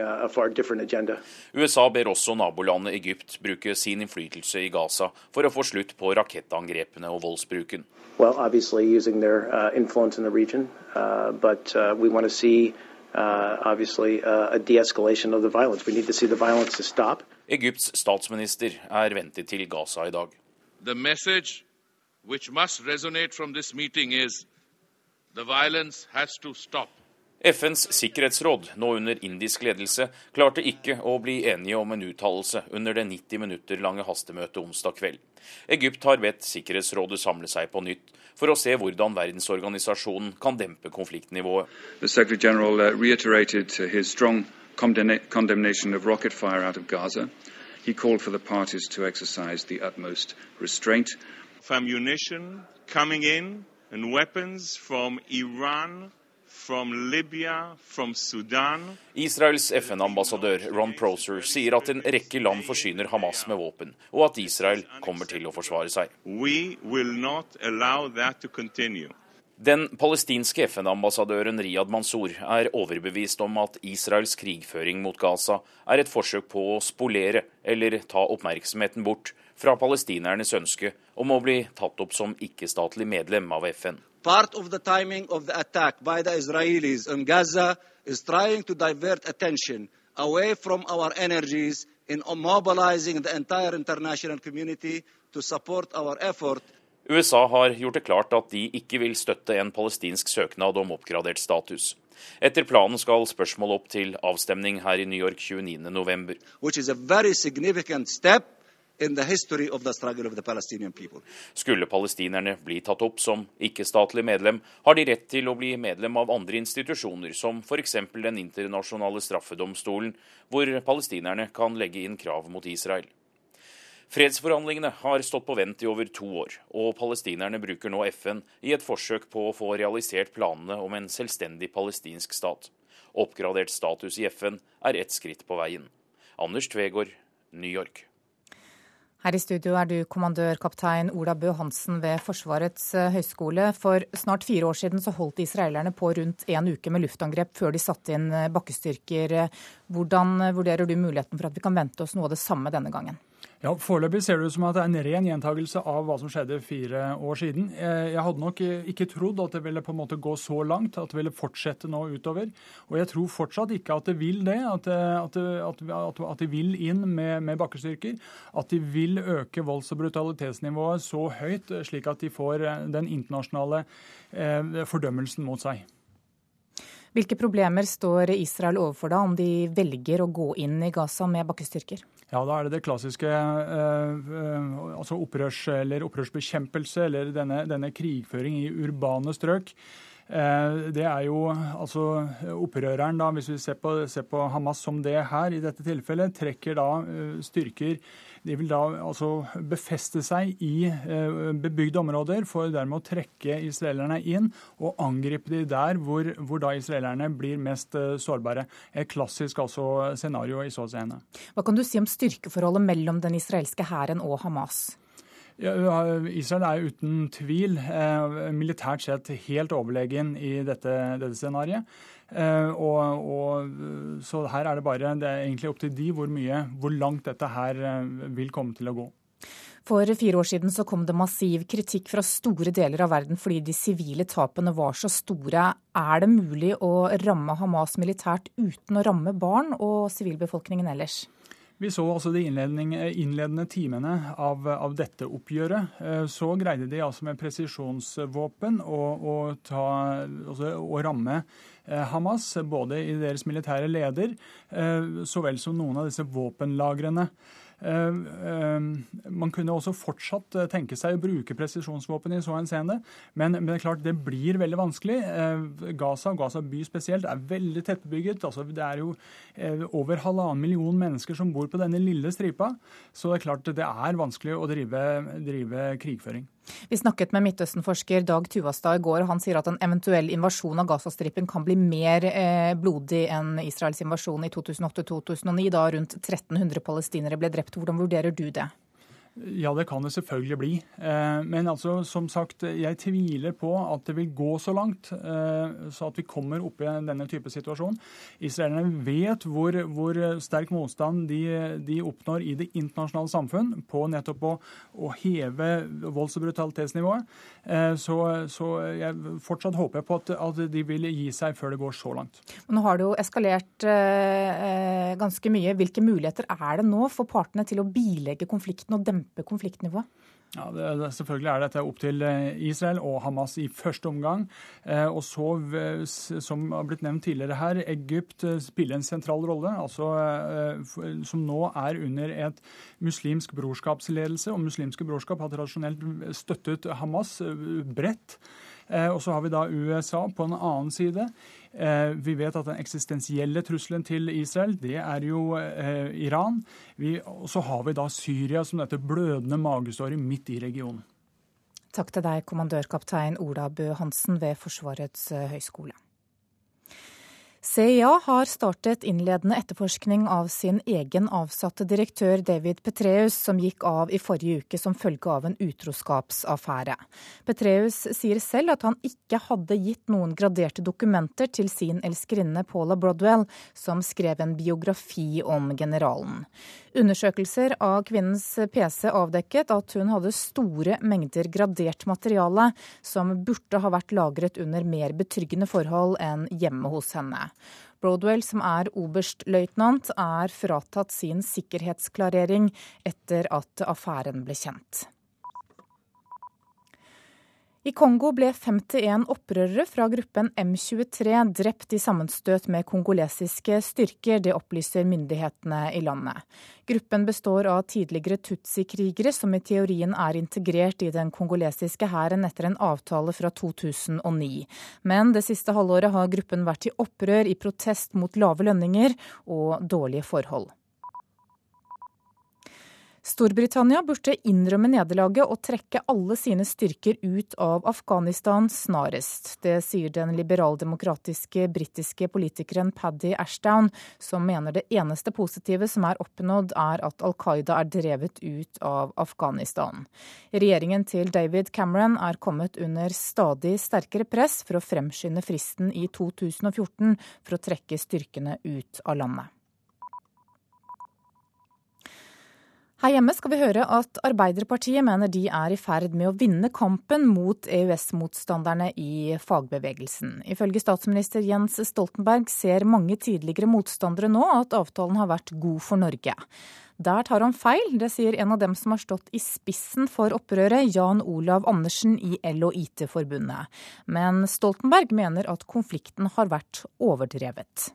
uh, USA ber også nabolandet Egypt bruke sin innflytelse i Gaza for å få slutt på rakettangrepene og voldsbruken. Well, their uh, in region, uh, but uh, we want to see uh, uh, a de-escalation of the violence. We need to see the violence to stop. Egypts statsminister er ventet til Gaza i dag. The message which must resonate from this meeting is the violence has to stop. FNs sikkerhetsråd, nå under indisk ledelse, klarte ikke å bli enige om en uttalelse under det 90 minutter lange hastemøtet onsdag kveld. Egypt har bedt Sikkerhetsrådet samle seg på nytt for å se hvordan verdensorganisasjonen kan dempe konfliktnivået. He called for the parties to exercise the utmost restraint. Ammunition coming in and weapons from Iran Israels FN-ambassadør Ron Proser sier at en rekke land forsyner Hamas med våpen, og at Israel kommer til å forsvare seg. Den palestinske FN-ambassadøren Riyad Mansour er overbevist om at Israels krigføring mot Gaza er et forsøk på å spolere eller ta oppmerksomheten bort fra palestinernes ønske om å bli tatt opp som ikke-statlig medlem av FN. Part of the timing of the attack by the Israelis on Gaza is trying to divert attention away from our energies in mobilizing the entire international community to support our effort. USA har gjort det klart at de ikke vil støtte en palestinsk søknad om oppgradert status. Etter planen skal spørsmålet opp til avstemning her i New York 29.11 Skulle palestinerne bli tatt opp som ikke-statlig medlem, har de rett til å bli medlem av andre institusjoner, som f.eks. Den internasjonale straffedomstolen, hvor palestinerne kan legge inn krav mot Israel. Fredsforhandlingene har stått på vent i over to år, og palestinerne bruker nå FN i et forsøk på å få realisert planene om en selvstendig palestinsk stat. Oppgradert status i FN er ett skritt på veien. Anders Tvegård, New York. Her i studio er du kommandørkaptein Ola Bø Hansen ved Forsvarets eh, høgskole. For snart fire år siden så holdt israelerne på rundt en uke med luftangrep før de satte inn eh, bakkestyrker. Hvordan vurderer du muligheten for at vi kan vente oss noe av det samme denne gangen? Ja, Foreløpig ser det ut som at det er en ren gjentagelse av hva som skjedde fire år siden. Eh, jeg hadde nok ikke trodd at det ville på en måte gå så langt, at det ville fortsette nå utover. Og jeg tror fortsatt ikke at det vil det, at, at, at, at de vil inn med, med, bakkestyrker. At de vil øke volds- og brutalitetsnivået så høyt, slik at de får eh, den internasjonale eh, fordømmelsen mot seg. Hvilke problemer står Israel overfor da, om de velger å gå inn i Gaza med bakkestyrker? Ja, Da er det det klassiske eh, eh, altså opprørs, eller opprørsbekjempelse, eller denne, denne krigføring i urbane strøk. Eh, det er jo altså opprøreren, da, hvis vi ser på, ser på Hamas som det her i dette tilfellet, trekker da eh, styrker de vil da altså befeste seg i eh, bebygde områder for dermed å trekke israelerne inn og angripe de der hvor, hvor da israelerne blir mest eh, sårbare. Et klassisk altså scenario i så scene. Hva kan du si om styrkeforholdet mellom den israelske hæren og Hamas? Israel er uten tvil eh, militært sett helt overlegen i dette, dette scenarioet. Eh, og, og, så her er det bare det er egentlig opp til de hvor mye, hvor langt dette her eh, vil komme til å gå. For fire år siden så kom det massiv kritikk fra store deler av verden fordi de sivile tapene var så store. Er det mulig å ramme Hamas militært uten å ramme barn og sivilbefolkningen ellers? Vi så altså de innledende timene av, av, dette oppgjøret. Eh, så greide de altså med presisjonsvåpen å, å, ta, altså, å ramme Hamas, både i deres militære leder eh, så vel som noen av disse våpenlagrene. Eh, eh, man kunne også fortsatt eh, tenke seg å bruke presisjonsvåpen i så henseende, men, men, det er klart det blir veldig vanskelig. Gaza, Gaza by spesielt, er veldig tettbebygget. Altså, det er jo over halvannen million mennesker som bor på denne lille stripa, så det er klart det er vanskelig å drive, drive krigføring. Vi snakket med Midtøsten-forsker Dag Tuvastad i går, han sier at en eventuell invasjon av Gazastripen kan bli mer eh, blodig enn Israels invasjon i 2008-2009, da rundt 1300 palestinere ble drept. Hvordan vurderer du det? Ja, det kan det selvfølgelig bli. Eh, men altså, som sagt, jeg tviler på at det vil gå så langt eh, så at vi kommer opp i denne type situasjon. Israelerne vet hvor, hvor sterk motstand de, de, oppnår i det internasjonale samfunn på nettopp å, å heve volds- og brutalitetsnivået. Eh, så, så jeg fortsatt håper på at, at, de vil gi seg før det går så langt. Nå har det jo eskalert ganske mye. Hvilke muligheter er det nå for partene til å bilegge konflikten og dempe dempe konfliktnivået? Ja, det, Selvfølgelig er dette opp til eh, Israel og Hamas i første omgang. Eh, og så, som har blitt nevnt tidligere her, Egypt eh, spiller en sentral rolle. altså Som nå er under et muslimsk brorskapsledelse. Og muslimske brorskap har tradisjonelt støttet Hamas bredt. Eh, og så har vi da USA på en annen side. Eh, vi vet at den eksistensielle trusselen til Israel, det er jo eh, Iran. Og så har vi da Syria som dette blødende magesåret midt i regionen. Takk til deg, kommandørkaptein Ola Bø Hansen ved Forsvarets høgskole. CIA har startet innledende etterforskning av sin egen avsatte direktør David Petreus, som gikk av i forrige uke som følge av en utroskapsaffære. Petreus sier selv at han ikke hadde gitt noen graderte dokumenter til sin elskerinne Paula Brodwell, som skrev en biografi om generalen. Undersøkelser av kvinnens PC avdekket at hun hadde store mengder gradert materiale som burde ha vært lagret under mer betryggende forhold enn hjemme hos henne. Broadwell, som er oberstløytnant, er fratatt sin sikkerhetsklarering etter at affæren ble kjent. I Kongo ble 51 opprørere fra gruppen M23 drept i sammenstøt med kongolesiske styrker. Det opplyser myndighetene i landet. Gruppen består av tidligere Tutsi-krigere som i teorien er integrert i den kongolesiske hæren etter en avtale fra 2009. Men det siste halvåret har gruppen vært i opprør i protest mot lave lønninger og dårlige forhold. Storbritannia burde innrømme nederlaget og trekke alle sine styrker ut av Afghanistan snarest. Det sier den liberaldemokratiske britiske politikeren Paddy Ashdown, som mener det eneste positive som er oppnådd, er at Al Qaida er drevet ut av Afghanistan. Regjeringen til David Cameron er kommet under stadig sterkere press for å fremskynde fristen i 2014 for å trekke styrkene ut av landet. Her hjemme skal vi høre at Arbeiderpartiet mener de er i ferd med å vinne kampen mot EØS-motstanderne i fagbevegelsen. Ifølge statsminister Jens Stoltenberg ser mange tidligere motstandere nå at avtalen har vært god for Norge. Der tar han feil, det sier en av dem som har stått i spissen for opprøret, Jan Olav Andersen i L og IT-forbundet. Men Stoltenberg mener at konflikten har vært overdrevet.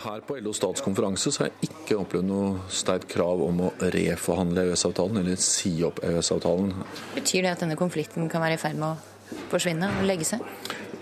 Her på LO statskonferanse så har jeg ikke opplevd noe sterkt krav om å reforhandle EØS-avtalen eller si opp EØS-avtalen. Betyr det at denne konflikten kan være i ferd med å forsvinne og legge seg?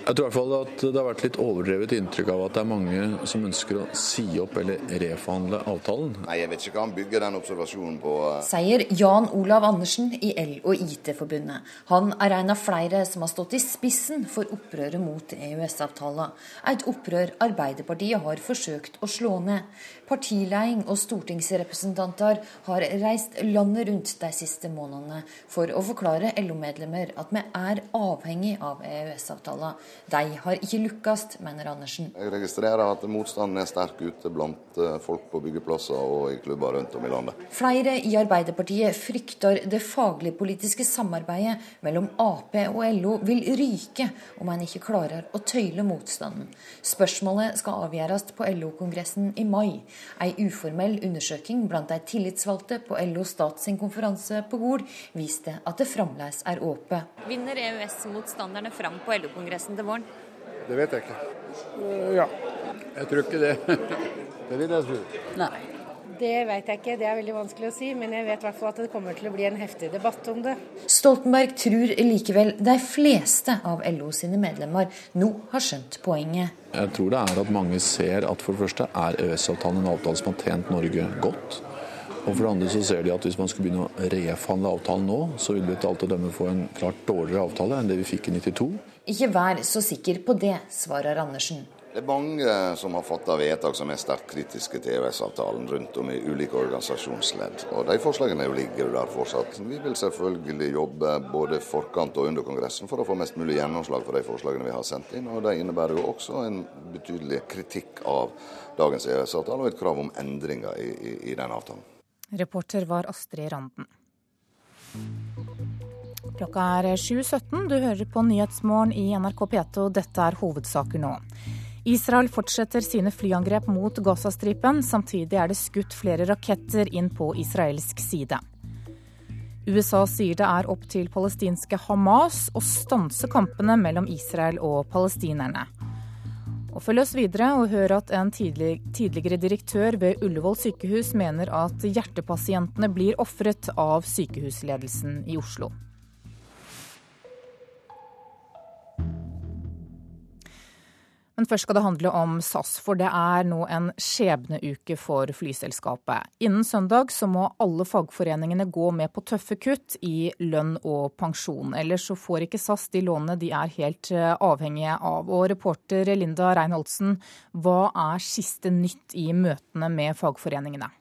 Jeg tror i hvert fall at det har vært litt overdrevet inntrykk av at det er mange som ønsker å si opp eller reforhandle avtalen. Nei, Jeg vet ikke hva han bygger den observasjonen på. Eh. Sier Jan Olav Andersen i L- og IT-forbundet. Han er en av flere som har stått i spissen for opprøret mot EØS-avtalen. Et opprør Arbeiderpartiet har forsøkt å slå ned. Partileding og stortingsrepresentanter har reist landet rundt de siste månedene for å forklare LO-medlemmer at vi er avhengig av EØS-avtalen. De har ikke lykkes, mener Andersen. Jeg registrerer at motstanden er sterk ute blant eh, folk på byggeplasser og i klubber rundt om i landet. Flere i Arbeiderpartiet frykter det faglig-politiske samarbeidet mellom Ap og LO vil ryke om en ikke klarer å tøyle motstanden. Spørsmålet skal avgjøres på LO-kongressen i mai. Ei uformell undersøking blant de tillitsvalgte på LO Stat sin konferanse på Gol viste at det fremdeles er åpent. Vinner EØS-motstanderne fram på LO-kongressen til våren? Det vet jeg ikke. Ja. Jeg tror ikke det. Det vil jeg tro. Nei. Det vet jeg ikke, det er veldig vanskelig å si. Men jeg vet i hvert fall at det kommer til å bli en heftig debatt om det. Stoltenberg tror likevel de fleste av LO sine medlemmer nå har skjønt poenget. Jeg tror det er at mange ser at for det første er EØS-avtalen en avtale som har tjent Norge godt. Og for det andre så ser de at hvis man skulle begynne å reforhandle avtalen nå, så vil vi etter alt å dømme få en klart dårligere avtale enn det vi fikk i 92. Ikke vær så sikker på det, svarer Andersen. Det er mange som har fatta vedtak som er sterkt kritiske til EØS-avtalen rundt om i ulike organisasjonsledd. Og De forslagene ligger der fortsatt. Vi vil selvfølgelig jobbe både forkant og under Kongressen for å få mest mulig gjennomslag for de forslagene vi har sendt inn. og Det innebærer jo også en betydelig kritikk av dagens EØS-avtale og et krav om endringer i, i, i den avtalen. Reporter var Astrid Randen. Klokka er 7.17. Du hører på Nyhetsmorgen i NRK P2. Dette er hovedsaker nå. Israel fortsetter sine flyangrep mot Gazastripen. Samtidig er det skutt flere raketter inn på israelsk side. USA sier det er opp til palestinske Hamas å stanse kampene mellom Israel og palestinerne. Og følg oss videre og hør at en tidlig, tidligere direktør ved Ullevål sykehus mener at hjertepasientene blir ofret av sykehusledelsen i Oslo. Men først skal det handle om SAS, for det er nå en skjebneuke for flyselskapet. Innen søndag så må alle fagforeningene gå med på tøffe kutt i lønn og pensjon. Ellers så får ikke SAS de lånene de er helt eh, avhengige av. Og reporter Linda Reinholdsen, hva er siste nytt i møtene med fagforeningene?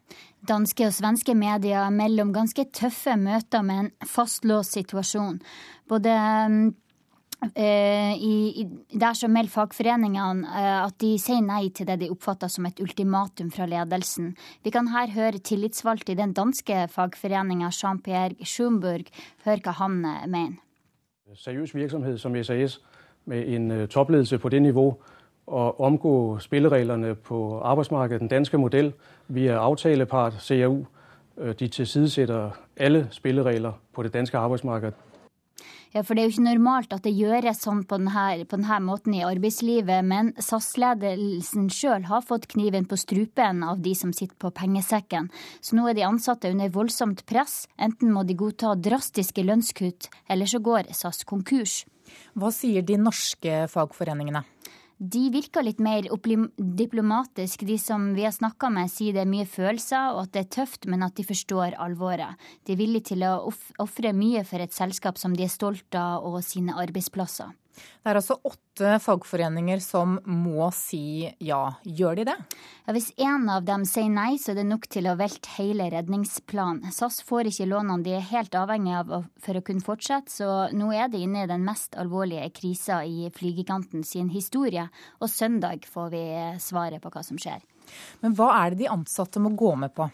Danske og svenske medier melder om ganske tøffe møter med en fastlåst situasjon. Både Eh, I, der så melder fagforeningene eh, at de sier nei til det de oppfatter som et ultimatum fra ledelsen. Vi kan her høre tillitsvalgt i den danske fagforeninga Jean-Pierre Schumburg høre hva han eh, mener. Seriøs virksomhet som SAS med en toppledelse på det nivå og omgå spillereglene på arbeidsmarkedet, den danske modell. via avtalepart CAU. De tilsidesetter alle spilleregler på det danske arbeidsmarkedet. Ja, for det er jo ikke normalt at det gjøres sånn på denne, på denne måten i arbeidslivet, men SAS-ledelsen sjøl har fått kniven på strupen av de som sitter på pengesekken. Så nå er de ansatte under voldsomt press. Enten må de godta drastiske lønnskutt, eller så går SAS konkurs. Hva sier de norske fagforeningene? De virker litt mer diplomatisk. De som vi har snakka med, sier det er mye følelser og at det er tøft, men at de forstår alvoret. De er villige til å ofre mye for et selskap som de er stolt av og sine arbeidsplasser. Det er altså åtte fagforeninger som må si ja. Gjør de det? Ja, hvis én av dem sier nei, så er det nok til å velte hele redningsplanen. SAS får ikke lånene de er helt avhengig av for å kunne fortsette, så nå er de inne i den mest alvorlige krisa i flygiganten sin historie. Og søndag får vi svaret på hva som skjer. Men hva er det de ansatte må gå med på?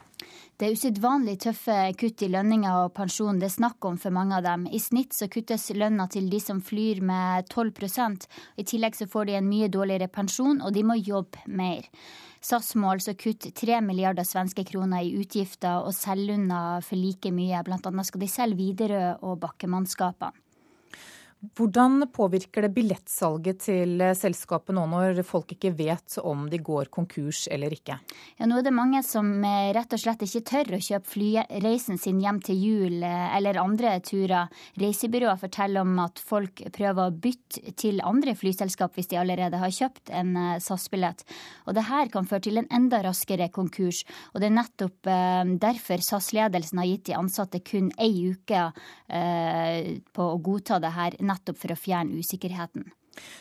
Det er usedvanlig tøffe kutt i lønninger og pensjon det er snakk om for mange av dem. I snitt så kuttes lønna til de som flyr med 12% I tillegg så får de en mye dårligere pensjon, og de må jobbe mer. SAS må altså kutte 3 milliarder svenske kroner i utgifter og selge unna for like mye. Blant annet skal de selge Widerøe og bakkemannskapene. Hvordan påvirker det billettsalget til selskapet nå når folk ikke vet om de går konkurs eller ikke? Ja, nå er det mange som eh, rett og slett ikke tør å kjøpe flyreisen sin hjem til jul eh, eller andre turer. Reisebyrået forteller om at folk prøver å bytte til andre flyselskap hvis de allerede har kjøpt en eh, SAS-billett. Og det her kan føre til en enda raskere konkurs. Og det er nettopp derfor SAS-ledelsen har gitt de ansatte kun ei uke på å godta det her nettopp for å fjerne usikkerheten.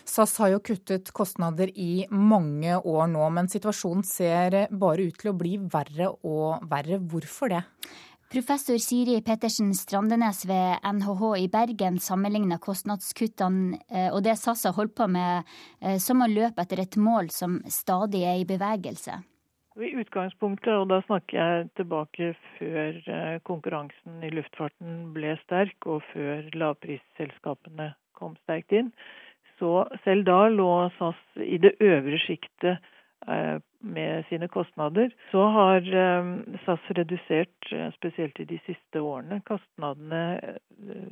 SAS har jo kuttet kostnader i mange år nå, men situasjonen ser bare ut til å bli verre og verre. Hvorfor det? Professor Siri Pettersen Strandenes ved NHH i Bergen sammenligner kostnadskuttene eh, og det SAS har holdt på med, eh, som å løpe etter et mål som stadig er i bevegelse. I utgangspunktet, og da snakker jeg tilbake før eh, konkurransen i luftfarten ble sterk, og før lavprisselskapene kom sterkt inn, så selv da lå SAS i det øvre sjiktet eh, med sine kostnader. Så har eh, SAS redusert, spesielt i de siste årene, kostnadene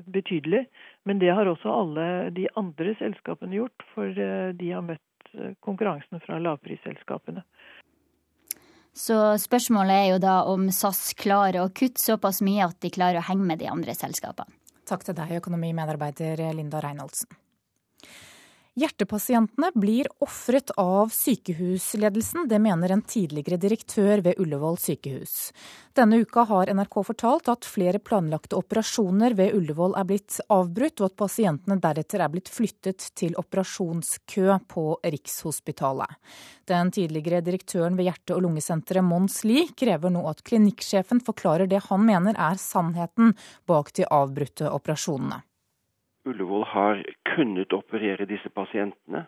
betydelig. Men det har også alle de andre selskapene gjort, for de har møtt konkurransen fra lavprisselskapene. Så spørsmålet er jo da om SAS klarer å kutte såpass mye at de klarer å henge med de andre selskapene. Takk til deg, økonomimedarbeider Linda Reinholdsen. Hjertepasientene blir ofret av sykehusledelsen, det mener en tidligere direktør ved Ullevål sykehus. Denne uka har NRK fortalt at flere planlagte operasjoner ved Ullevål er blitt avbrutt, og at pasientene deretter er blitt flyttet til operasjonskø på Rikshospitalet. Den tidligere direktøren ved hjerte- og lungesenteret Mons Lie krever nå at klinikksjefen forklarer det han mener er sannheten bak de avbrutte operasjonene. Ullevål har kunnet operere disse pasientene.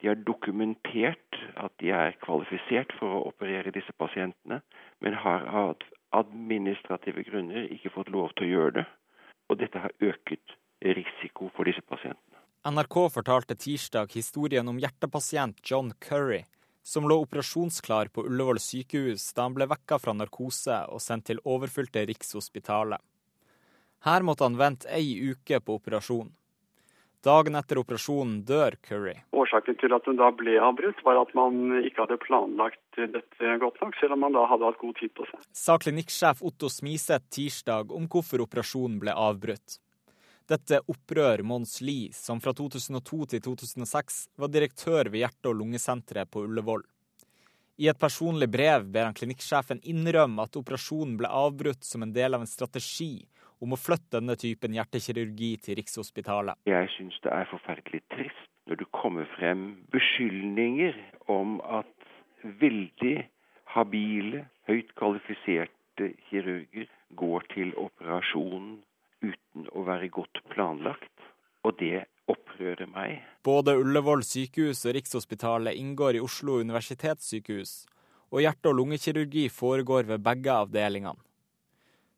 De har dokumentert at de er kvalifisert for å operere disse pasientene, men har av administrative grunner ikke fått lov til å gjøre det. Og dette har øket risiko for disse pasientene. NRK fortalte tirsdag historien om hjertepasient John Curry, som lå operasjonsklar på Ullevål sykehus da han ble vekka fra narkose og sendt til overfylte Rikshospitalet. Her måtte han vente ei uke på operasjon. Dagen etter operasjonen dør Curry. Årsaken til at hun da ble avbrutt, var at man ikke hadde planlagt dette godt nok, selv om man da hadde hatt god tid på seg. Sa klinikksjef Otto Smiseth tirsdag om hvorfor operasjonen ble avbrutt. Dette opprør Mons Lie, som fra 2002 til 2006 var direktør ved hjerte- og lungesenteret på Ullevål. I et personlig brev ber han klinikksjefen innrømme at operasjonen ble avbrutt som en del av en strategi om å flytte denne typen hjertekirurgi til Rikshospitalet. Jeg syns det er forferdelig trist når det kommer frem beskyldninger om at veldig habile, høyt kvalifiserte kirurger går til operasjon uten å være godt planlagt. Og det opprører meg. Både Ullevål sykehus og Rikshospitalet inngår i Oslo universitetssykehus, og hjerte- og lungekirurgi foregår ved begge avdelingene.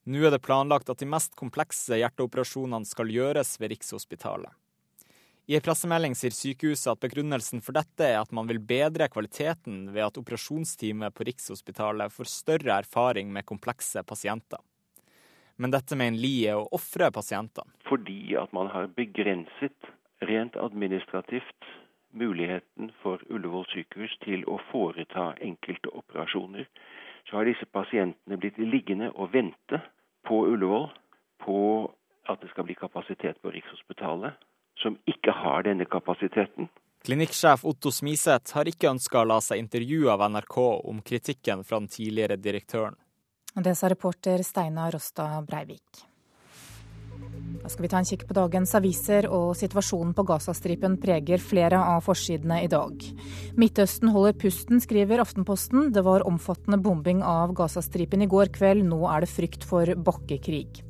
Nå er det planlagt at de mest komplekse hjerteoperasjonene skal gjøres ved Rikshospitalet. I en pressemelding sier sykehuset at begrunnelsen for dette er at man vil bedre kvaliteten ved at operasjonsteamet på Rikshospitalet får større erfaring med komplekse pasienter. Men dette mener Lie er å ofre pasientene. Fordi at man har begrenset rent administrativt muligheten for Ullevål sykehus til å foreta enkelte operasjoner så har disse pasientene blitt liggende og vente på Ullevål på at det skal bli kapasitet på Rikshospitalet, som ikke har denne kapasiteten. Klinikksjef Otto Smiseth har ikke ønska å la seg intervjue av NRK om kritikken fra den tidligere direktøren. Det sa reporter Steinar Rosta Breivik. Da skal vi ta en kikk på dagens aviser, og situasjonen på Gazastripen preger flere av forsidene i dag. Midtøsten holder pusten, skriver Aftenposten. Det var omfattende bombing av Gazastripen i går kveld, nå er det frykt for bakkekrig.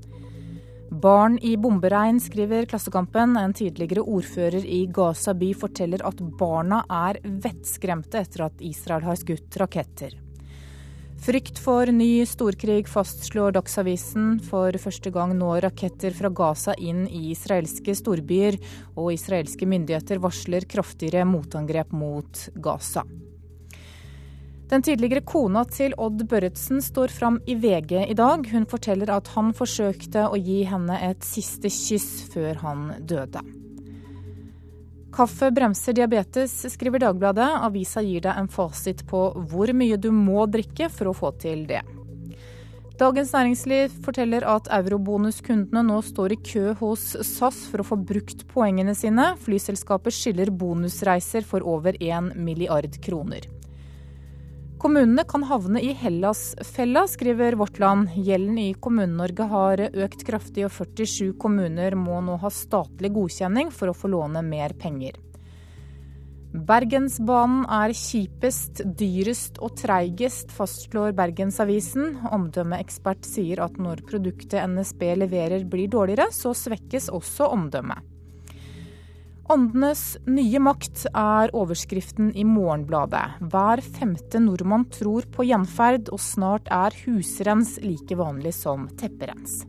Barn i bomberegn, skriver Klassekampen. En tidligere ordfører i Gaza by forteller at barna er vettskremte etter at Israel har skutt raketter. Frykt for ny storkrig fastslår Dagsavisen. For første gang nå raketter fra Gaza inn i israelske storbyer, og israelske myndigheter varsler kraftigere motangrep mot Gaza. Den tidligere kona til Odd Børretzen står fram i VG i dag. Hun forteller at han forsøkte å gi henne et siste kyss før han døde. Kaffe bremser diabetes, skriver Dagbladet. Avisa gir deg en fasit på hvor mye du må drikke for å få til det. Dagens Næringsliv forteller at eurobonuskundene nå står i kø hos SAS for å få brukt poengene sine. Flyselskapet skiller bonusreiser for over 1 milliard kroner. Kommunene kan havne i Hellas-fella, skriver Vårt Land. Gjelden i Kommune-Norge har økt kraftig, og 47 kommuner må nå ha statlig godkjenning for å få låne mer penger. Bergensbanen er kjipest, dyrest og treigest, fastslår Bergensavisen. Omdømmeekspert sier at når produktet NSB leverer blir dårligere, så svekkes også omdømmet. Åndenes nye makt er overskriften i Morgenbladet. Hver femte nordmann tror på gjenferd, og snart er husrens like vanlig som tepperens.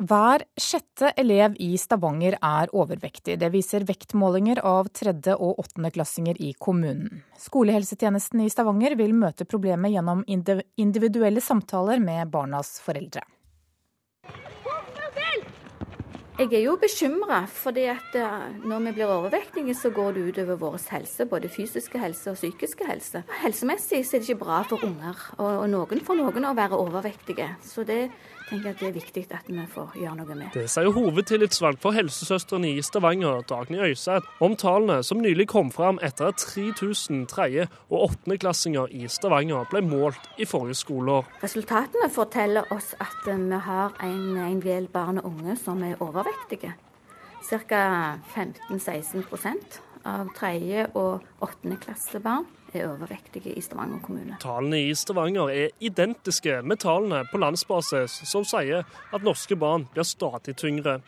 Hver sjette elev i Stavanger er overvektig. Det viser vektmålinger av tredje- og åttendeklassinger i kommunen. Skolehelsetjenesten i Stavanger vil møte problemet gjennom individuelle samtaler med barnas foreldre. Jeg er jo bekymra, fordi at eh, når vi blir overvektige, så går det utover vår helse. Både fysiske helse og psykiske helse. Helsemessig så er det ikke bra for unger, og noen for noen å være overvektige. Så det tenker at det er viktig at vi får gjøre noe med. Det sier hovedtillitsvalgt for helsesøstrene i Stavanger, Dagny Øyseth, om tallene som nylig kom fram etter at 3000 tredje- og åttendeklassinger i Stavanger ble målt i forrige skoleår. Resultatene forteller oss at vi har en, en del barn og unge som er overvektige. Ca. 15-16% av tredje- og åttendeklassebarn er overvektige i Stavanger kommune. Tallene i Stavanger er identiske med tallene på landsbasis, som sier at norske barn blir stadig tyngre.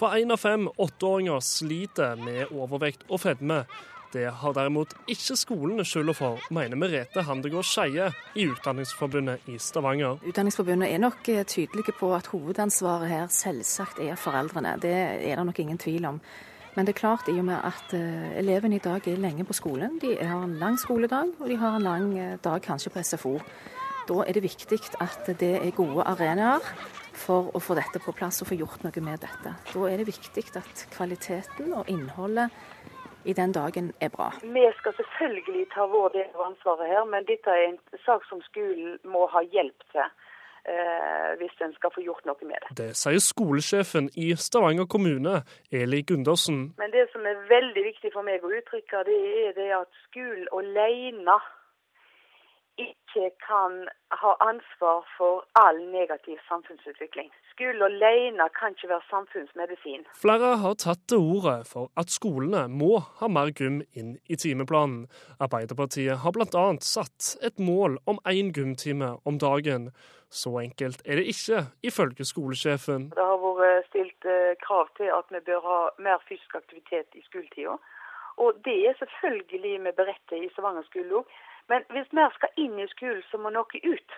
For én av fem åtteåringer sliter med overvekt og fedme. Det har derimot ikke skolene skylda for, mener Merete Handegård Skeie i Utdanningsforbundet i Stavanger. Utdanningsforbundet er nok eh, tydelige på at hovedansvaret her selvsagt er foreldrene. Det er det nok ingen tvil om. Men det er klart, i og med at uh, elevene i dag er lenge på skolen, de har en lang skoledag, og de har en lang uh, dag kanskje på SFO. Da er det viktig at det er gode arenaer for å få dette på plass og få gjort noe med dette. Da er det viktig at kvaliteten og innholdet i den dagen er bra. Vi skal selvfølgelig ta vår del av ansvaret her, men dette er en sak som skolen må ha hjelp til eh, hvis en skal få gjort noe med det. Det sier skolesjefen i Stavanger kommune, Eli Gundersen. Men det som er veldig viktig for meg å uttrykke, det er det at skolen alene ikke kan ha ansvar for all negativ samfunnsutvikling. Skolen alene kan ikke være samfunnsmedisin. Flere har tatt til orde for at skolene må ha mer gym inn i timeplanen. Arbeiderpartiet har bl.a. satt et mål om én gymtime om dagen. Så enkelt er det ikke, ifølge skolesjefen. Det har vært stilt eh, krav til at vi bør ha mer fysisk aktivitet i skoletida. Og det er selvfølgelig vi beretter i Stavanger skole òg. Men hvis mer skal inn i skolen, så må noe ut.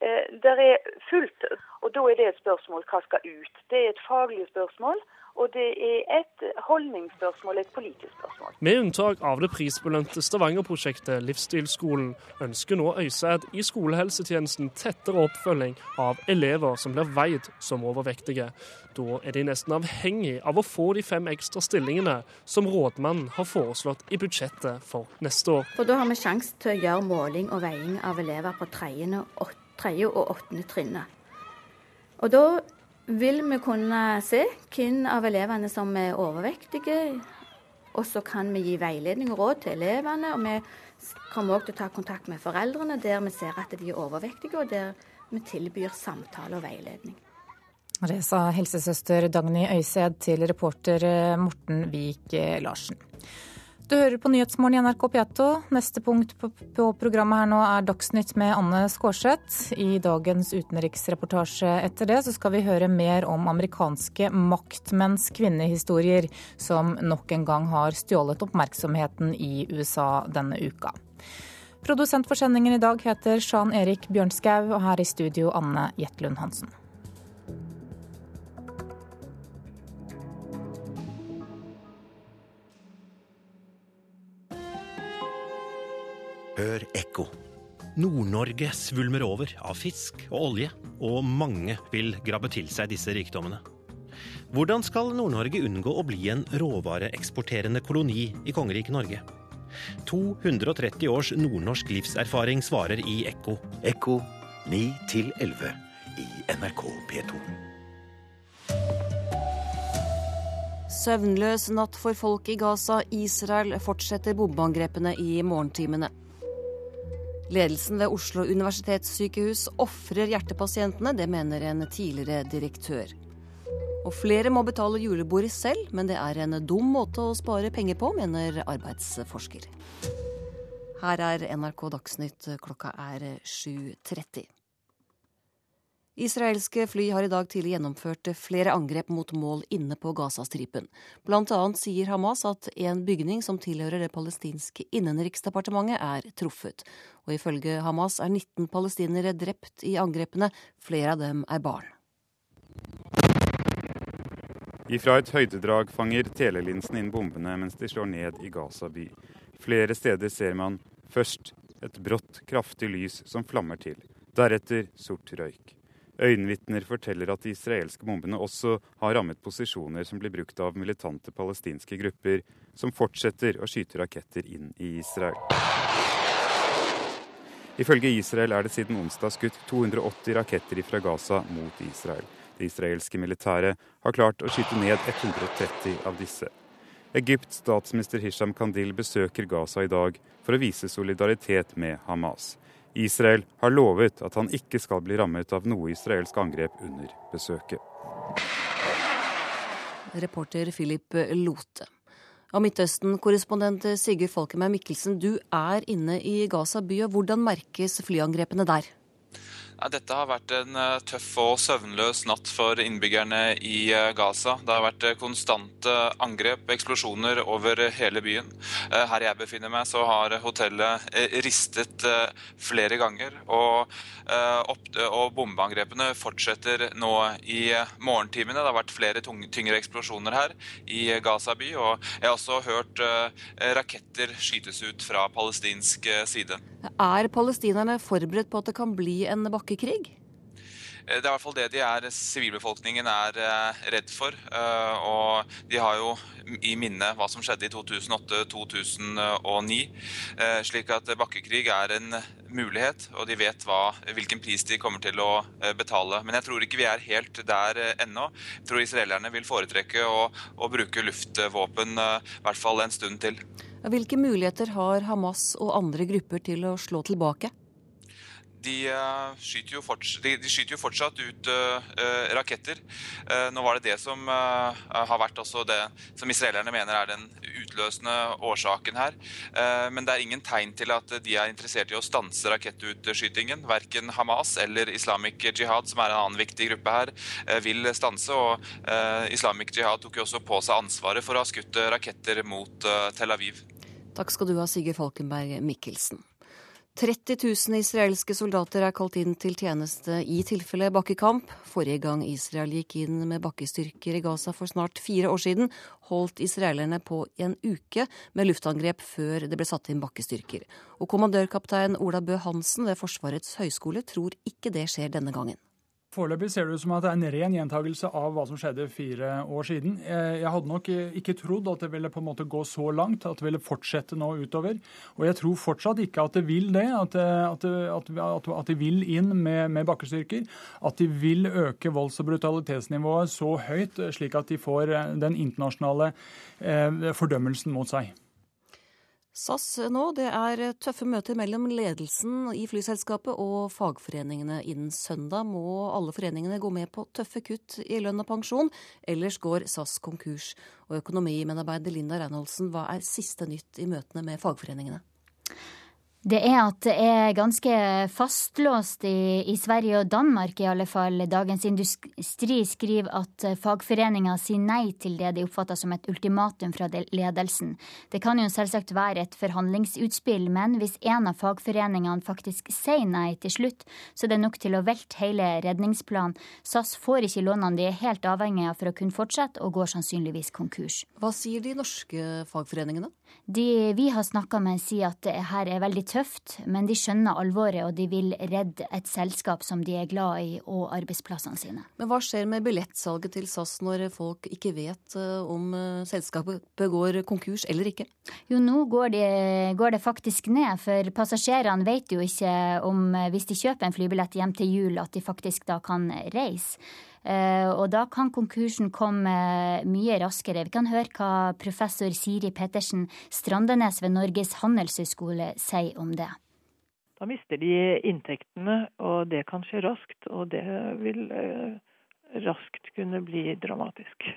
Eh, det er fullt, og da er det et spørsmål hva skal ut. Det er et faglig spørsmål. Og det er et holdningsspørsmål, et politisk spørsmål. Med unntak av det prisbelønte Stavanger-prosjektet Livsstilsskolen, ønsker nå Øysæd i skolehelsetjenesten tettere oppfølging av elever som blir veid som overvektige. Da er de nesten avhengig av å få de fem ekstra stillingene som rådmannen har foreslått i budsjettet for neste år. For Da har vi sjanse til å gjøre måling og veiing av elever på tredje og åttende trinnet. Og da vil vi kunne se hvem av elevene som er overvektige. Og så kan vi gi veiledning og råd til elevene. og vi kommer òg til å ta kontakt med foreldrene der vi ser at de er overvektige, og der vi tilbyr samtale og veiledning. Det sa helsesøster Dagny Øysed til reporter Morten Vik Larsen. Du hører på Nyhetsmorgen i NRK P2. Neste punkt på, programmet her nå er Dagsnytt med Anne Skårseth. I dagens utenriksreportasje etter det så skal vi høre mer om amerikanske maktmenns kvinnehistorier, som nok en gang har stjålet oppmerksomheten i USA denne uka. Produsent for sendingen i dag heter Sjan Erik Bjørnskau, og her i studio Anne Jetlund Hansen. Hør ekko. Nord-Norge svulmer over av fisk og olje, og mange vil grabbe til seg disse rikdommene. Hvordan skal Nord-Norge unngå å bli en råvareeksporterende koloni i kongeriket Norge? 230 års nordnorsk livserfaring svarer i Ekko. Ekko 9 11 i NRK P2. Søvnløs natt for folk i Gaza. Israel fortsetter bombeangrepene i morgentimene. Ledelsen ved Oslo universitetssykehus ofrer hjertepasientene, det mener en tidligere direktør. Og flere må betale julebordet selv, men det er en dum måte å spare penger på, mener arbeidsforsker. Her er NRK Dagsnytt, klokka er 7.30. Israelske fly har i dag tidlig gjennomført flere angrep mot mål inne på Gazastripen. Blant annet sier Hamas at en bygning som tilhører det palestinske innenriksdepartementet er truffet. Og ifølge Hamas er 19 palestinere drept i angrepene, flere av dem er barn. Ifra et høydedrag fanger telelinsen inn bombene mens de slår ned i Gaza by. Flere steder ser man først et brått, kraftig lys som flammer til. Deretter sort røyk. Øyenvitner forteller at de israelske bombene også har rammet posisjoner som blir brukt av militante palestinske grupper, som fortsetter å skyte raketter inn i Israel. Ifølge Israel er det siden onsdag skutt 280 raketter fra Gaza mot Israel. Det israelske militæret har klart å skyte ned 130 av disse. Egypts statsminister Hisham Kandil besøker Gaza i dag for å vise solidaritet med Hamas. Israel har lovet at han ikke skal bli rammet av noe israelsk angrep under besøket. Reporter Philip Lote. Og Midtøsten-korrespondent Sigurd Falkenberg Mikkelsen, du er inne i Gaza by. Hvordan merkes flyangrepene der? Dette har vært en eh, tøff og søvnløs natt for innbyggerne i eh, Gaza. Det har vært eh, konstante angrep, eksplosjoner over hele byen. Her jeg befinner meg, så har hotellet ristet flere ganger. Og, og bombeangrepene fortsetter nå i morgentimene. Det har vært flere tyngre eksplosjoner her i Gaza by. Og jeg har også hørt raketter skytes ut fra palestinsk side. Er palestinerne forberedt på at det kan bli en bakkekrig? Eh, det er i hvert fall det de er, sivilbefolkningen er eh, redd for. Eh, og de har jo i minne hva som skjedde i 2008-2009. Slik at bakkekrig er en mulighet, og de vet hva, hvilken pris de kommer til å betale. Men jeg tror ikke vi er helt der ennå. Jeg tror israelerne vil foretrekke å, å bruke luftvåpen i hvert fall en stund til. Hvilke muligheter har Hamas og andre grupper til å slå tilbake? De, uh, skyter, fortsatt, de, skyter jo fortsatt ut uh, uh, raketter. nå var det det som har vært også det som israelerne mener er den utløsende årsaken her. men det er ingen tegn til at de er interessert i å stanse rakettutskytingen. Verken Hamas eller Islamic Jihad, som er en annen viktig gruppe her, vil stanse. Og Islamic Jihad tok jo også på seg ansvaret for å ha skutt raketter mot Tel Aviv. Takk skal du ha, Sigurd Falkenberg Mikkelsen. 30 000 israelske soldater er kalt inn til tjeneste i tilfelle bakkekamp. Forrige gang Israel gikk inn med bakkestyrker i Gaza for snart fire år siden, holdt israelerne på en uke med luftangrep før det ble satt inn bakkestyrker. Og kommandørkaptein Ola Bø Hansen ved Forsvarets høgskole tror ikke det skjer denne gangen. Foreløpig ser det ut som at det er en ren gjentagelse av hva som skjedde fire år siden. Jeg hadde nok ikke trodd at det ville på en måte gå så langt, at det ville fortsette nå utover. Og jeg tror fortsatt ikke at det vil det, at, at, at, at de vil inn med, med, bakkestyrker. At de vil øke volds- og brutalitetsnivået så høyt, slik at de får den internasjonale eh, fordømmelsen mot seg. SAS nå, det er tøffe møter mellom ledelsen i flyselskapet og fagforeningene. Innen søndag må alle foreningene gå med på tøffe kutt i lønn og pensjon, ellers går SAS konkurs. Og økonomimedarbeider Linda Reinholdsen, hva er siste nytt i møtene med fagforeningene? Det er at det er ganske fastlåst i, i, Sverige og Danmark, i alle fall. Dagens Industri skriver at fagforeninga sier nei til det de oppfatter som et ultimatum fra ledelsen. Det kan jo selvsagt være et forhandlingsutspill, men hvis en av fagforeningene faktisk sier nei til slutt, så er det nok til å velte hele redningsplanen. SAS får ikke lånene de er helt avhengig av for å kunne fortsette, og går sannsynligvis konkurs. Hva sier de norske fagforeningene? De vi har snakka med, sier at det her er veldig tøft, men de skjønner alvoret, og de vil redde et selskap som de er glad i, og arbeidsplassene sine. Men hva skjer med billettsalget til SAS når folk ikke vet eh, om eh, selskapet begår konkurs eller ikke? Jo, nå går, de, går det faktisk ned, for passasjerene vet jo ikke om, eh, hvis de kjøper en flybillett hjem til jul, at de faktisk da kan reise. Og da kan konkursen komme mye raskere. Vi kan høre hva professor Siri Pettersen Strandenes ved Norges handelshøyskole sier om det. Da mister de inntektene, og det kan skje raskt. Og det vil eh, raskt kunne bli dramatisk.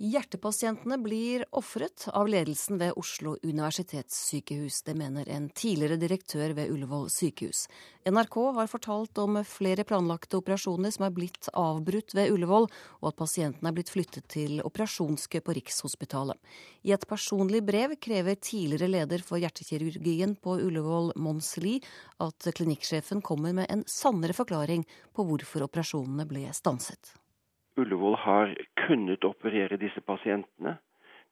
Hjertepasientene blir ofret av ledelsen ved Oslo universitetssykehus. Det mener en tidligere direktør ved Ullevål sykehus. NRK har fortalt om flere planlagte operasjoner som er blitt avbrutt ved Ullevål, og at pasientene er blitt flyttet til operasjonskø på Rikshospitalet. I et personlig brev krever tidligere leder for hjertekirurgien på Ullevål, Mons Lie, at klinikksjefen kommer med en sannere forklaring på hvorfor operasjonene ble stanset. Ullevål har kunnet operere disse pasientene.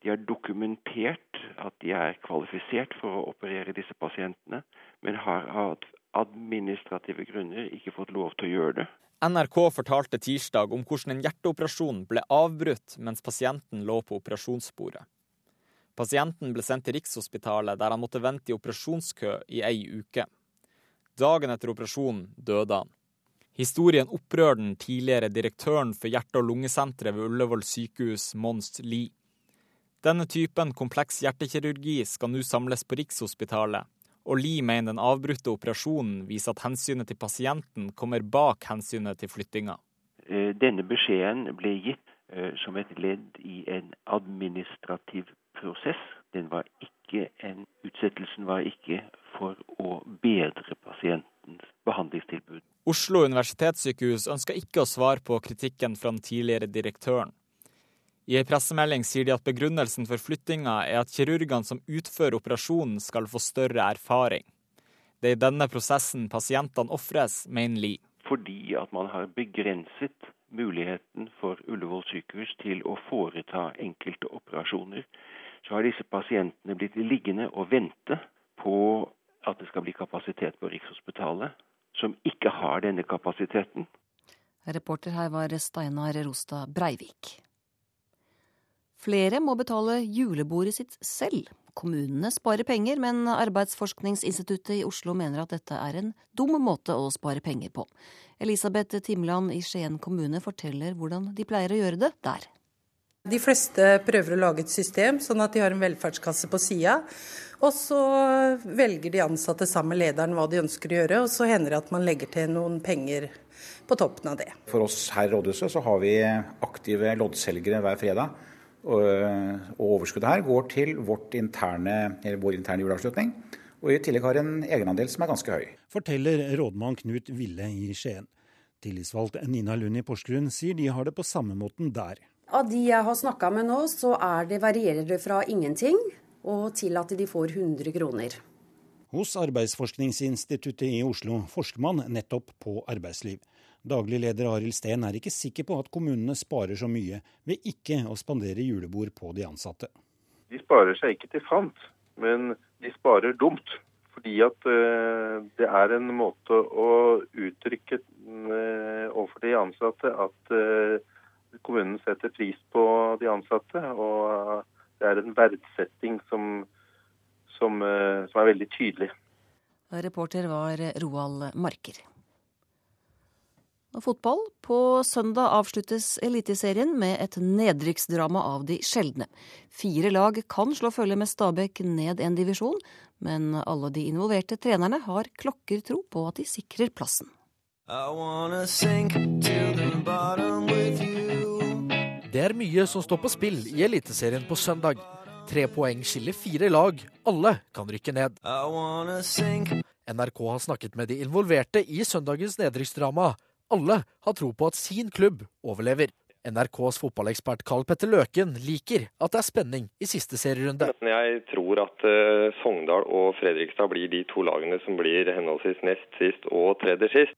De har dokumentert at de er kvalifisert for å operere disse pasientene, men har av administrative grunner ikke fått lov til å gjøre det. NRK fortalte tirsdag om hvordan en hjerteoperasjon ble avbrutt mens pasienten lå på operasjonsbordet. Pasienten ble sendt til Rikshospitalet, der han måtte vente i operasjonskø i ei uke. Dagen etter operasjonen døde han. Historien opprører den tidligere direktøren for hjerte- og lungesenteret ved Ullevål sykehus, Mons Lie. Denne typen kompleks hjertekirurgi skal nå samles på Rikshospitalet, og Lie mener den avbrutte operasjonen viser at hensynet til pasienten kommer bak hensynet til flyttinga. Eh, denne beskjeden ble gitt eh, som et ledd i en administrativ prosess. Var en, utsettelsen var ikke for å bedre pasientens behandlingstilbud. Oslo universitetssykehus ønsker ikke å svare på kritikken fra den tidligere direktøren. I en pressemelding sier de at begrunnelsen for flyttinga er at kirurgene som utfører operasjonen skal få større erfaring. Det er i denne prosessen pasientene ofres, mener Lie. Fordi at man har begrenset muligheten for Ullevål sykehus til å foreta enkelte operasjoner, så har disse pasientene blitt liggende og vente på at det skal bli kapasitet på Rikshospitalet som ikke har denne kapasiteten. Reporter her var Steinar Rostad Breivik. Flere må betale julebordet sitt selv. Kommunene sparer penger, men Arbeidsforskningsinstituttet i Oslo mener at dette er en dum måte å spare penger på. Elisabeth Timland i Skien kommune forteller hvordan de pleier å gjøre det der. De fleste prøver å lage et system sånn at de har en velferdskasse på sida. Og så velger de ansatte sammen med lederen hva de ønsker å gjøre, og så hender det at man legger til noen penger på toppen av det. For oss her i rådhuset så har vi aktive loddselgere hver fredag. Og, overskuddet her går til interne, vår interne juleavslutning. Og i tillegg har en egenandel som er ganske høy. Forteller rådmann Knut Ville i Skien. Tillitsvalgt Nina Lund i Porsgrunn sier de har det på samme måten der. Av de jeg har snakka med nå, så er det, varierer det fra ingenting og til at de får 100 kroner. Hos Arbeidsforskningsinstituttet i Oslo forsker man nettopp på arbeidsliv. Daglig leder Arild Steen er ikke sikker på at kommunene sparer så mye ved ikke å spandere julebord på de ansatte. De sparer seg ikke til fant, men de sparer dumt. Fordi at eh, det er en måte å uttrykke eh, overfor de ansatte at kommunen setter pris på de ansatte. Og det er en verdsetting som, som, som er veldig tydelig. Reporter var Roald Marker. Og fotball. På søndag avsluttes Eliteserien med et nedrykksdrama av de sjeldne. Fire lag kan slå følge med Stabæk ned en divisjon, men alle de involverte trenerne har klokkertro på at de sikrer plassen. Det er mye som står på spill i Eliteserien på søndag. Tre poeng skiller fire lag. Alle kan rykke ned. NRK har snakket med de involverte i søndagens nedrykksdrama. Alle har tro på at sin klubb overlever. NRKs fotballekspert Karl Petter Løken liker at det er spenning i siste serierunde. Jeg tror at uh, Sogndal og Fredrikstad blir de to lagene som blir henholdsvis nest sist og tredje sist.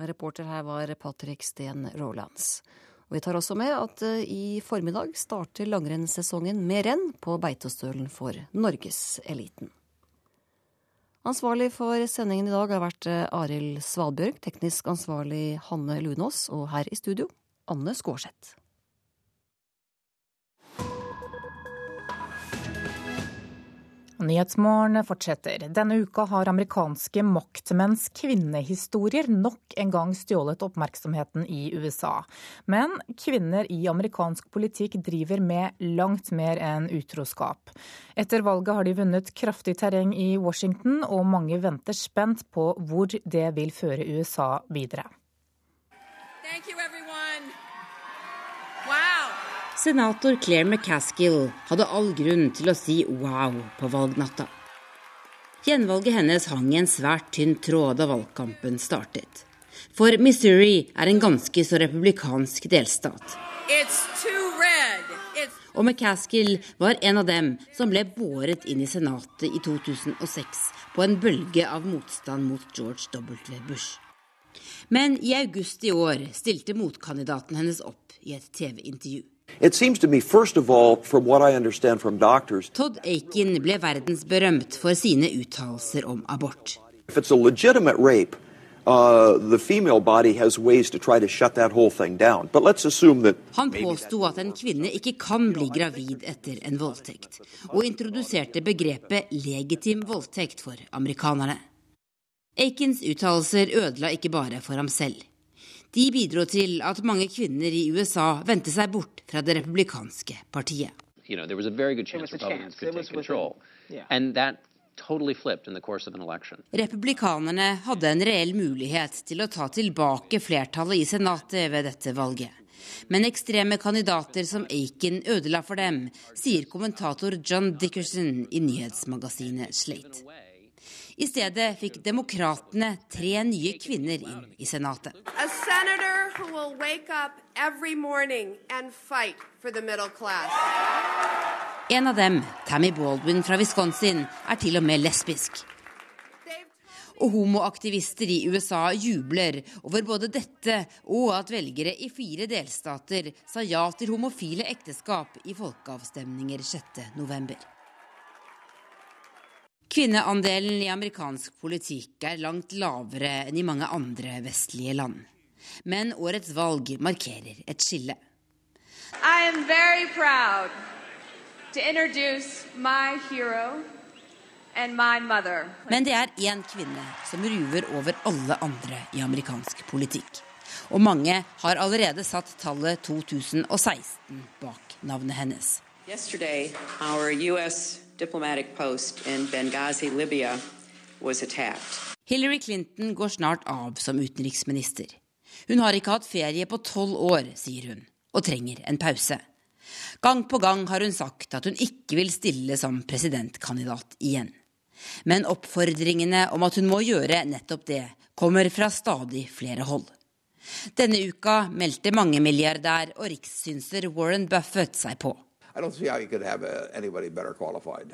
Reporter her var Patrick Steen Rolands. Og vi tar også med at uh, i formiddag starter langrennssesongen med renn på Beitostølen for norgeseliten. Ansvarlig for sendingen i dag har vært eh, Arild Svalbjørg, teknisk ansvarlig Hanne Lunås, og her i studio Anne Skårseth. Nyhetsmorgen fortsetter. Denne uka har amerikanske maktmenns kvinnehistorier nok en gang stjålet oppmerksomheten i USA. Men kvinner i amerikansk politikk driver med langt mer enn utroskap. Etter valget har de vunnet kraftig terreng i Washington, og mange venter spent på hvor det vil føre USA videre. Thank you, Senator Claire McCaskill hadde all grunn til å si wow på valgnatta. Gjenvalget hennes hang i en svært tynn tråd da valgkampen startet. For Missouri er en ganske så republikansk delstat. Og McCaskill var en av dem som ble båret inn i Senatet i 2006 på en bølge av motstand mot George W. Bush. Men i august i år stilte motkandidaten hennes opp i et TV-intervju. It seems to me, all, from what I understand from doctors Todd Aiken ble verdensberømt for sine uttalelser om abort. If it's a legitimate rape, uh, the female body has ways to try to shut that whole thing down. But let's assume that Han påsto at en kvinne ikke kan bli gravid etter en voldtekt, og introduserte begrepet legitim voldtekt for amerikanerne. Aikens uttalelser ødela ikke bare for ham selv. De bidro til at mange kvinner i USA vendte seg bort fra det republikanske partiet. You know, Republikanerne hadde en reell mulighet til å ta tilbake flertallet i Senatet ved dette valget. Men ekstreme kandidater som Aiken ødela for dem, sier kommentator John Dickerson i nyhetsmagasinet Slate. I stedet fikk demokratene tre nye kvinner inn i Senatet. En av dem, Tammy Baldwin fra Wisconsin, er til og med lesbisk. Og homoaktivister i USA jubler over både dette og at velgere i fire delstater sa ja til homofile ekteskap i folkeavstemninger 6.11. Kvinneandelen i amerikansk politikk er langt lavere enn i mange andre vestlige land. Men årets valg markerer et skille. Men det er én kvinne som ruver over alle andre i amerikansk politikk. Og mange har allerede satt tallet 2016 bak navnet hennes. Yesterday, our US diplomatic post in Benghazi, Libya, was attacked. Hillary Clinton går snart av som utenriksminister. Hun har ikke hatt ferie på tolv år, sier hun, og trenger en pause. Gang på gang har hun sagt at hun ikke vil stille som presidentkandidat igjen. Men oppfordringene om at hun må gjøre nettopp det, kommer fra stadig flere hold. Denne uka meldte mangemilliardær og rikssynser Warren Buffett seg på. Uh,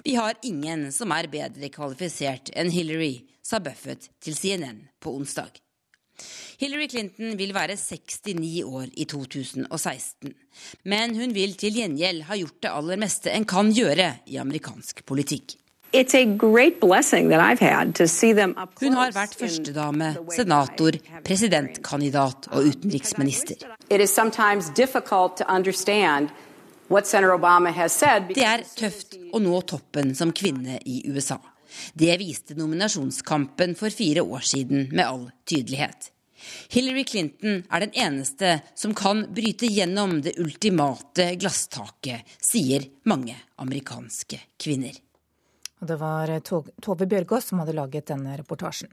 Vi har ingen som er bedre kvalifisert enn Hillary, sa Buffett til CNN på onsdag. Hillary Clinton vil være 69 år i 2016, men hun vil til gjengjeld ha gjort det aller meste en kan gjøre i amerikansk politikk. Hun har vært førstedame, senator, presidentkandidat og utenriksminister. Det er tøft å nå toppen som kvinne i USA. Det viste nominasjonskampen for fire år siden med all tydelighet. Hillary Clinton er den eneste som kan bryte gjennom det ultimate glasstaket, sier mange amerikanske kvinner. Og det var Tove Bjørgaas som hadde laget denne reportasjen.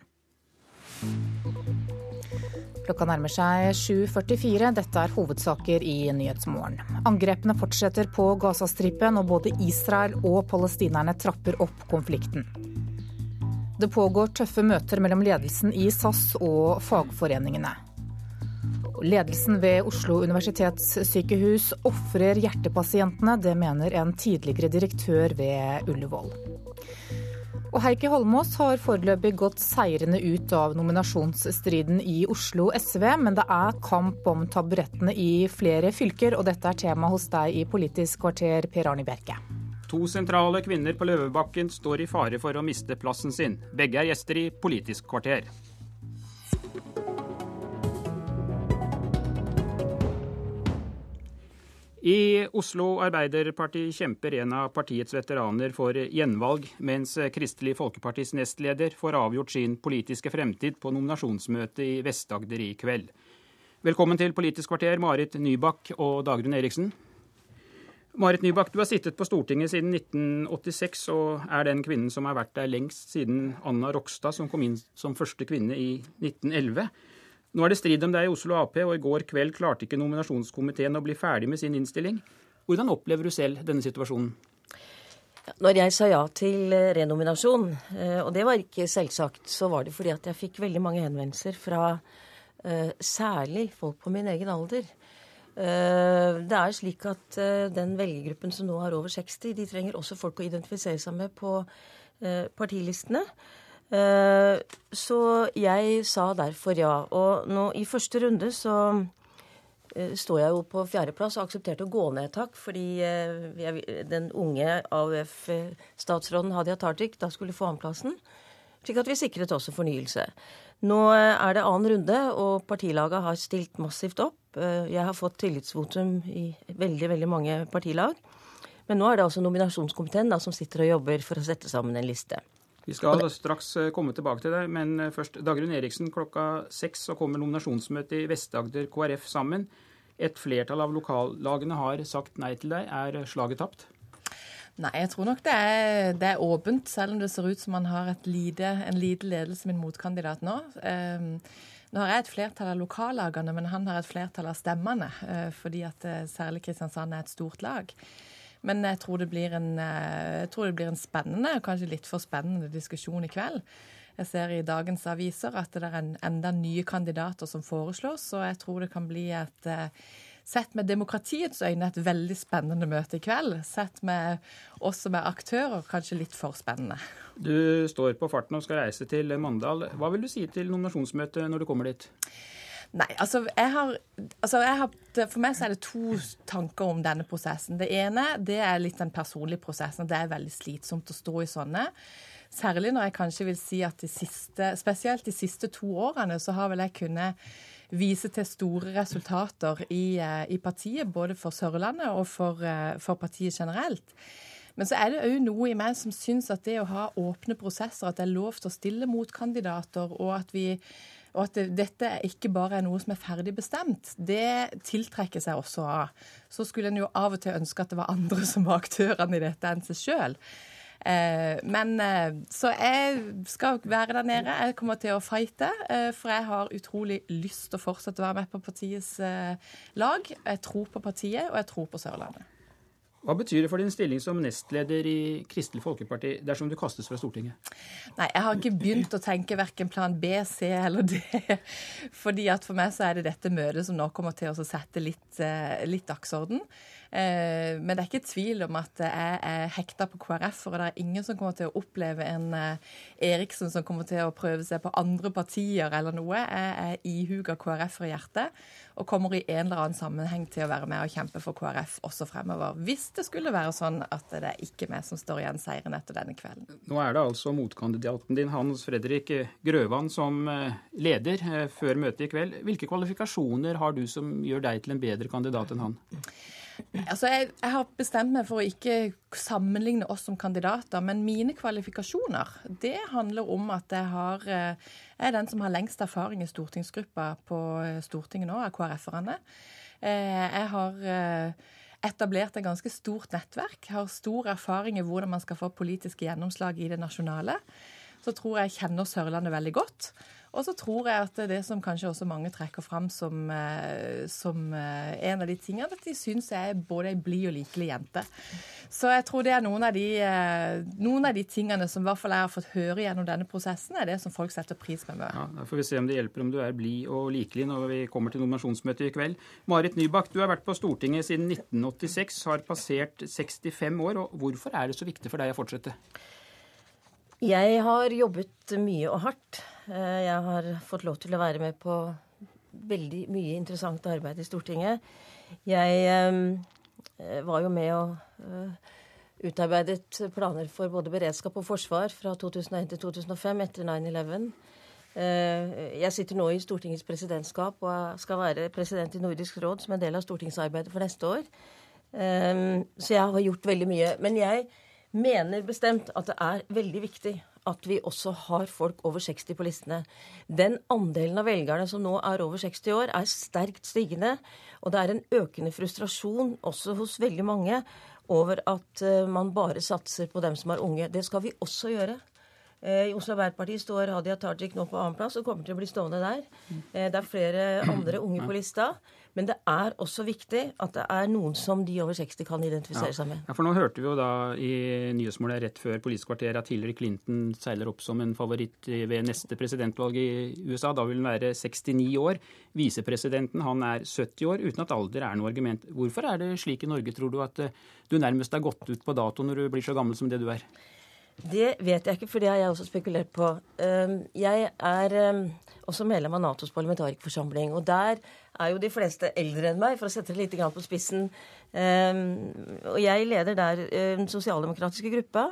Klokka nærmer seg 7.44. Dette er hovedsaker i Nyhetsmorgen. Angrepene fortsetter på Gazastripen, og både Israel og palestinerne trapper opp konflikten. Det pågår tøffe møter mellom ledelsen i SAS og fagforeningene. Ledelsen ved Oslo universitetssykehus ofrer hjertepasientene. Det mener en tidligere direktør ved Ullevål. Og Heikki Holmås har foreløpig gått seirende ut av nominasjonsstriden i Oslo SV, men det er kamp om taburettene i flere fylker, og dette er tema hos deg i Politisk kvarter, Per Arne Bjerke. To sentrale kvinner på Løvebakken står i fare for å miste plassen sin. Begge er gjester i Politisk kvarter. I Oslo Arbeiderparti kjemper en av partiets veteraner for gjenvalg, mens Kristelig Folkepartis nestleder får avgjort sin politiske fremtid på nominasjonsmøtet i Vest-Agder i kveld. Velkommen til Politisk kvarter, Marit Nybakk og Dagrun Eriksen. Marit Nybakk, du har sittet på Stortinget siden 1986 og er den kvinnen som har vært der lengst siden Anna Rokstad, som kom inn som første kvinne i 1911. Nå er det strid om deg i Oslo Ap, og i går kveld klarte ikke nominasjonskomiteen å bli ferdig med sin innstilling. Hvordan opplever du selv denne situasjonen? Når jeg sa ja til eh, renominasjon, eh, og det var ikke selvsagt, så var det fordi at jeg fikk veldig mange henvendelser fra uh, særlig folk på min egen alder. Det er slik at den velgergruppen som nå har over 60, de trenger også folk å identifisere seg med på partilistene. Eh, så jeg sa derfor ja. Og nå i første runde så eh, står jeg jo på fjerdeplass og aksepterte å gå ned et hakk fordi jeg, den unge AUF-statsråden Hadia Tajik da skulle få annenplassen. Slik at vi sikret også fornyelse. Nå er det annen runde, og partilaget har stilt massivt opp. Jeg har fått tillitsvotum i veldig, veldig mange partilag. Men nå er det altså nominasjonskomiteen da, som sitter og jobber for å sette sammen en liste. Vi skal straks eh, komme tilbake til det, men eh, først Dagrun Eriksen. Klokka seks så kommer nominasjonsmøtet i Vest-Agder KrF sammen. Et flertall av lokallagene har sagt nei til deg. Er slaget tapt? Nei, jeg tror nok det er, det er, åpent, selv om det ser ut som man har lite, en lite ledelse med en motkandidat nå. Um, nå har jeg et flertall av lokallagene, men han har et flertall av stemmene, fordi at særlig Kristiansand er et stort lag. Men jeg tror, det blir en, eh, jeg tror det blir en spennende, kanskje litt for spennende diskusjon i kveld. Jeg ser i dagens aviser at det er en, enda nye kandidater som foreslås, og jeg tror det kan bli et eh, Sett med demokratiets øyne et veldig spennende møte i kveld. Sett med oss som er aktører, kanskje litt for spennende. Du står på farten og skal reise til Mandal. Hva vil du si til nominasjonsmøtet når du kommer dit? Nei, altså, jeg har, altså jeg har, For meg så er det to tanker om denne prosessen. Det ene det er litt den personlige prosessen. Det er veldig slitsomt å stå i sånne. Særlig når jeg kanskje vil si at de siste, spesielt de siste to årene så har vel jeg kunnet vise til store resultater i, eh, i partiet, både for Sørlandet og for, eh, for partiet generelt. Men så er det òg noe i meg som syns at det å ha åpne prosesser, at det er lov til å stille motkandidater, og at vi og at det, dette ikke bare er noe som er ferdig bestemt, det tiltrekker seg også av. Så skulle en jo av og til ønske at det var andre som var aktørene i dette enn seg sjøl. Eh, men eh, Så jeg skal være der nede. Jeg kommer til å fighte, eh, for jeg har utrolig lyst til å fortsette å være med på partiets eh, lag. Jeg tror på partiet, og jeg tror på Sørlandet. Hva betyr det for din stilling som nestleder i Kristelig Folkeparti dersom du kastes fra Stortinget? Nei, jeg har ikke begynt å tenke verken plan B, C eller D. Fordi at for meg så er det dette møtet som nå kommer til å sette litt, eh, litt dagsorden. Eh, men det er ikke tvil om at jeg er hekta på KrF, og det er ingen som kommer til å oppleve en eh, Eriksen som kommer til å prøve seg på andre partier eller noe. Jeg er ihuga KrF-er i hjertet og kommer i en eller annen sammenheng til å være med og kjempe for KrF også fremover. Hvis det skulle være sånn at det er ikke meg som står igjen seieren etter denne kvelden. Nå er det altså motkandidaten din, Hans Fredrik Grøvan, som leder før møtet i kveld. Hvilke kvalifikasjoner har du som gjør deg til en bedre kandidat enn han? Altså, jeg, jeg, har bestemt meg for å ikke sammenligne oss som kandidater, men mine kvalifikasjoner det handler om at jeg, har, eh, jeg er den som har lengst erfaring i stortingsgruppa på eh, Stortinget nå, av KrF-erne. Eh, jeg har etablert et ganske stort nettverk, har stor erfaring i hvordan man skal få politiske gjennomslag i det nasjonale. Så tror jeg jeg kjenner Sørlandet veldig godt. Og så tror jeg at det som kanskje også mange trekker fram som, eh, som eh, en av de tingene, at de syns jeg er både ei blid og likelig jente. Så jeg tror det er noen av, de, eh, noen av de tingene som i hvert fall jeg har fått høre gjennom denne prosessen, er det som folk setter pris med meg. Ja, da får vi se om det hjelper om du er blid og likelig når vi kommer til nominasjonsmøtet i kveld. Marit Nybakk, du har vært på Stortinget siden 1986, har passert 65 år. og Hvorfor er det så viktig for deg å fortsette? Jeg har jobbet mye og hardt. Eh, jeg har fått lov til å være med på veldig mye interessant arbeid i Stortinget. Jeg eh, var jo med og eh, utarbeidet planer for både beredskap og forsvar fra 2001 til 2005 etter 9-11. Jeg sitter nå i Stortingets presidentskap og skal være president i Nordisk råd som en del av stortingsarbeidet for neste år. Så jeg har gjort veldig mye. Men jeg mener bestemt at det er veldig viktig at vi også har folk over 60 på listene. Den andelen av velgerne som nå er over 60 år, er sterkt stigende. Og det er en økende frustrasjon også hos veldig mange over at eh, man bare satser på dem som er unge. Det skal vi også gjøre. Eh, I Oslo Arbeiderparti står Hadia Tajik nå på annenplass og kommer til å bli stående der. Eh, det er flere andre unge på lista. Men det er også viktig at det er noen som de over 60 kan identifisere ja. seg med. Ja, for Nå hørte vi jo da i Nyhetsmålet rett før Politisk kvarter at Hillary Clinton seiler opp som en favoritt ved neste presidentvalg i USA. Da vil hun være 69 år. Visepresidenten han er 70 år, uten at alder er noe argument. Hvorfor er det slik i Norge, tror du, at eh, du nærmest er gått ut på dato når du blir så gammel som det du er? Det vet jeg ikke, for det har jeg også spekulert på. Ehm, jeg er ehm, også medlem av Natos parlamentarikerforsamling. Og der er jo de fleste eldre enn meg, for å sette det litt på spissen. Ehm, og jeg leder der den sosialdemokratiske gruppa.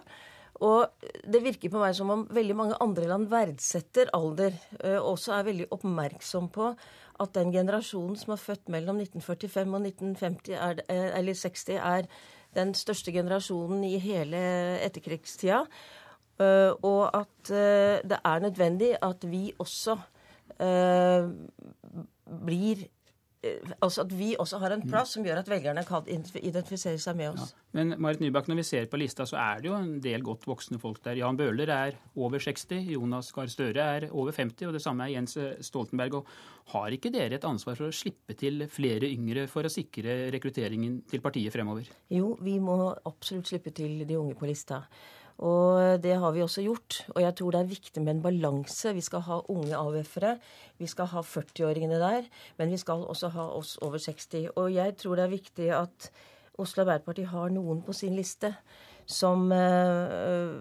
Og det virker på meg som om veldig mange andre land verdsetter alder, og også er veldig oppmerksom på at den generasjonen som er født mellom 1945 og 1950 er, eh, eller 60, er den største generasjonen i hele etterkrigstida. Eh, og at eh, det er nødvendig at vi også eh, blir Altså at vi også har en plass som gjør at velgerne kan identifisere seg med oss. Ja. Men Marit Nybakk, når vi ser på lista, så er det jo en del godt voksne folk der. Jan Bøhler er over 60, Jonas Gahr Støre er over 50, og det samme er Jens Stoltenberg. Og har ikke dere et ansvar for å slippe til flere yngre for å sikre rekrutteringen til partiet fremover? Jo, vi må absolutt slippe til de unge på lista. Og det har vi også gjort. Og jeg tror det er viktig med en balanse. Vi skal ha unge AUF-ere. Vi skal ha 40-åringene der. Men vi skal også ha oss over 60. Og jeg tror det er viktig at Oslo Arbeiderparti har noen på sin liste som eh,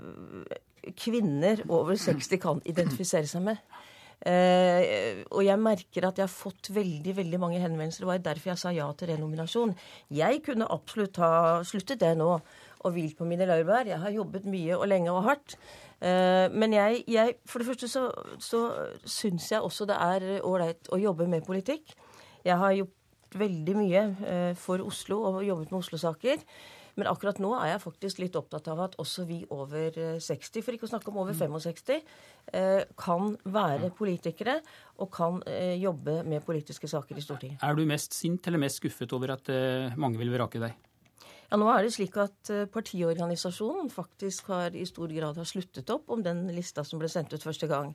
kvinner over 60 kan identifisere seg med. Eh, og jeg merker at jeg har fått veldig veldig mange henvendelser. Det var derfor jeg sa ja til renominasjon. Jeg kunne absolutt ha sluttet det nå og hvilt på mine laurbær. Jeg har jobbet mye og lenge og hardt. Uh, men jeg, jeg, for det første så, så syns jeg også det er ålreit å jobbe med politikk. Jeg har gjort veldig mye uh, for Oslo og jobbet med Oslo-saker. Men akkurat nå er jeg faktisk litt opptatt av at også vi over 60, for ikke å snakke om over 65, eh, kan være politikere og kan eh, jobbe med politiske saker i Stortinget. Er du mest sint eller mest skuffet over at eh, mange vil vrake deg? Ja, nå er det slik at Partiorganisasjonen faktisk har i stor grad har sluttet opp om den lista som ble sendt ut første gang.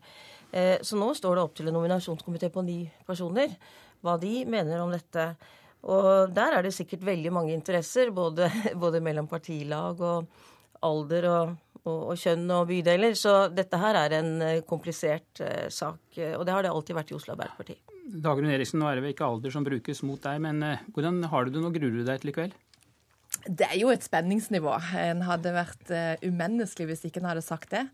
Så nå står det opp til en nominasjonskomité på ni personer hva de mener om dette. Og der er det sikkert veldig mange interesser, både, både mellom partilag og alder og, og, og, kjønn og bydeler. Så dette her er en eh, komplisert sak, og det har det alltid vært i Oslo Arbeiderparti. Dagrun Eriksen, nå er det vel ikke alder som brukes mot deg, men hvordan har du det nå? Gruer du deg til i kveld? Det er jo et spenningsnivå. En hadde vært umenneskelig hvis ikke en hadde sagt det.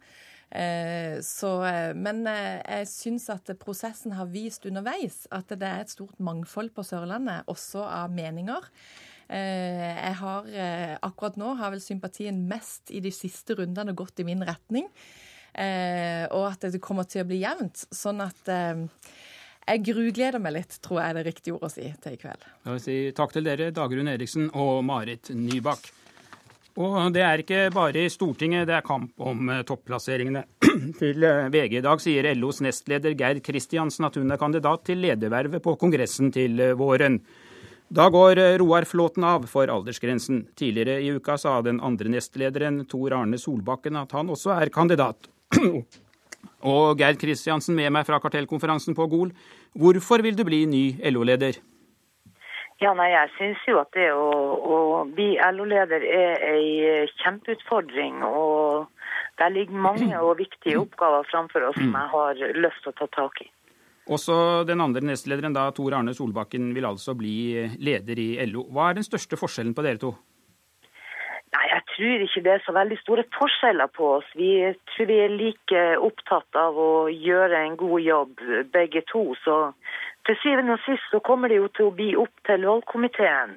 Så, men jeg syns at prosessen har vist underveis at det er et stort mangfold på Sørlandet, også av meninger. Jeg har akkurat nå har vel sympatien mest i de siste rundene gått i min retning. Og at det kommer til å bli jevnt. Sånn at jeg grugleder meg litt, tror jeg er det riktige ordet å si til i kveld. Da vil jeg si takk til dere, Dagrun Eriksen og Marit Nybakk. Og det er ikke bare i Stortinget det er kamp om topplasseringene. til VG i dag sier LOs nestleder Geir Kristiansen at hun er kandidat til ledervervet på Kongressen til våren. Da går Roar Flåten av for aldersgrensen. Tidligere i uka sa den andre nestlederen Tor Arne Solbakken at han også er kandidat. Og Geir Kristiansen med meg fra kartellkonferansen på Gol. Hvorfor vil du bli ny LO-leder? Ja, nei, Jeg syns jo at det å, å bli LO-leder er ei kjempeutfordring. Og Der ligger mange og viktige oppgaver framfor oss som jeg har lyst til å ta tak i. Også den andre nestlederen, da, Tor Arne Solbakken, vil altså bli leder i LO. Hva er den største forskjellen på dere to? Tror ikke det er så veldig store forskjeller på oss. Vi tror vi er like opptatt av å gjøre en god jobb, begge to. Så til syvende og sist så kommer det jo til å bli opp til valgkomiteen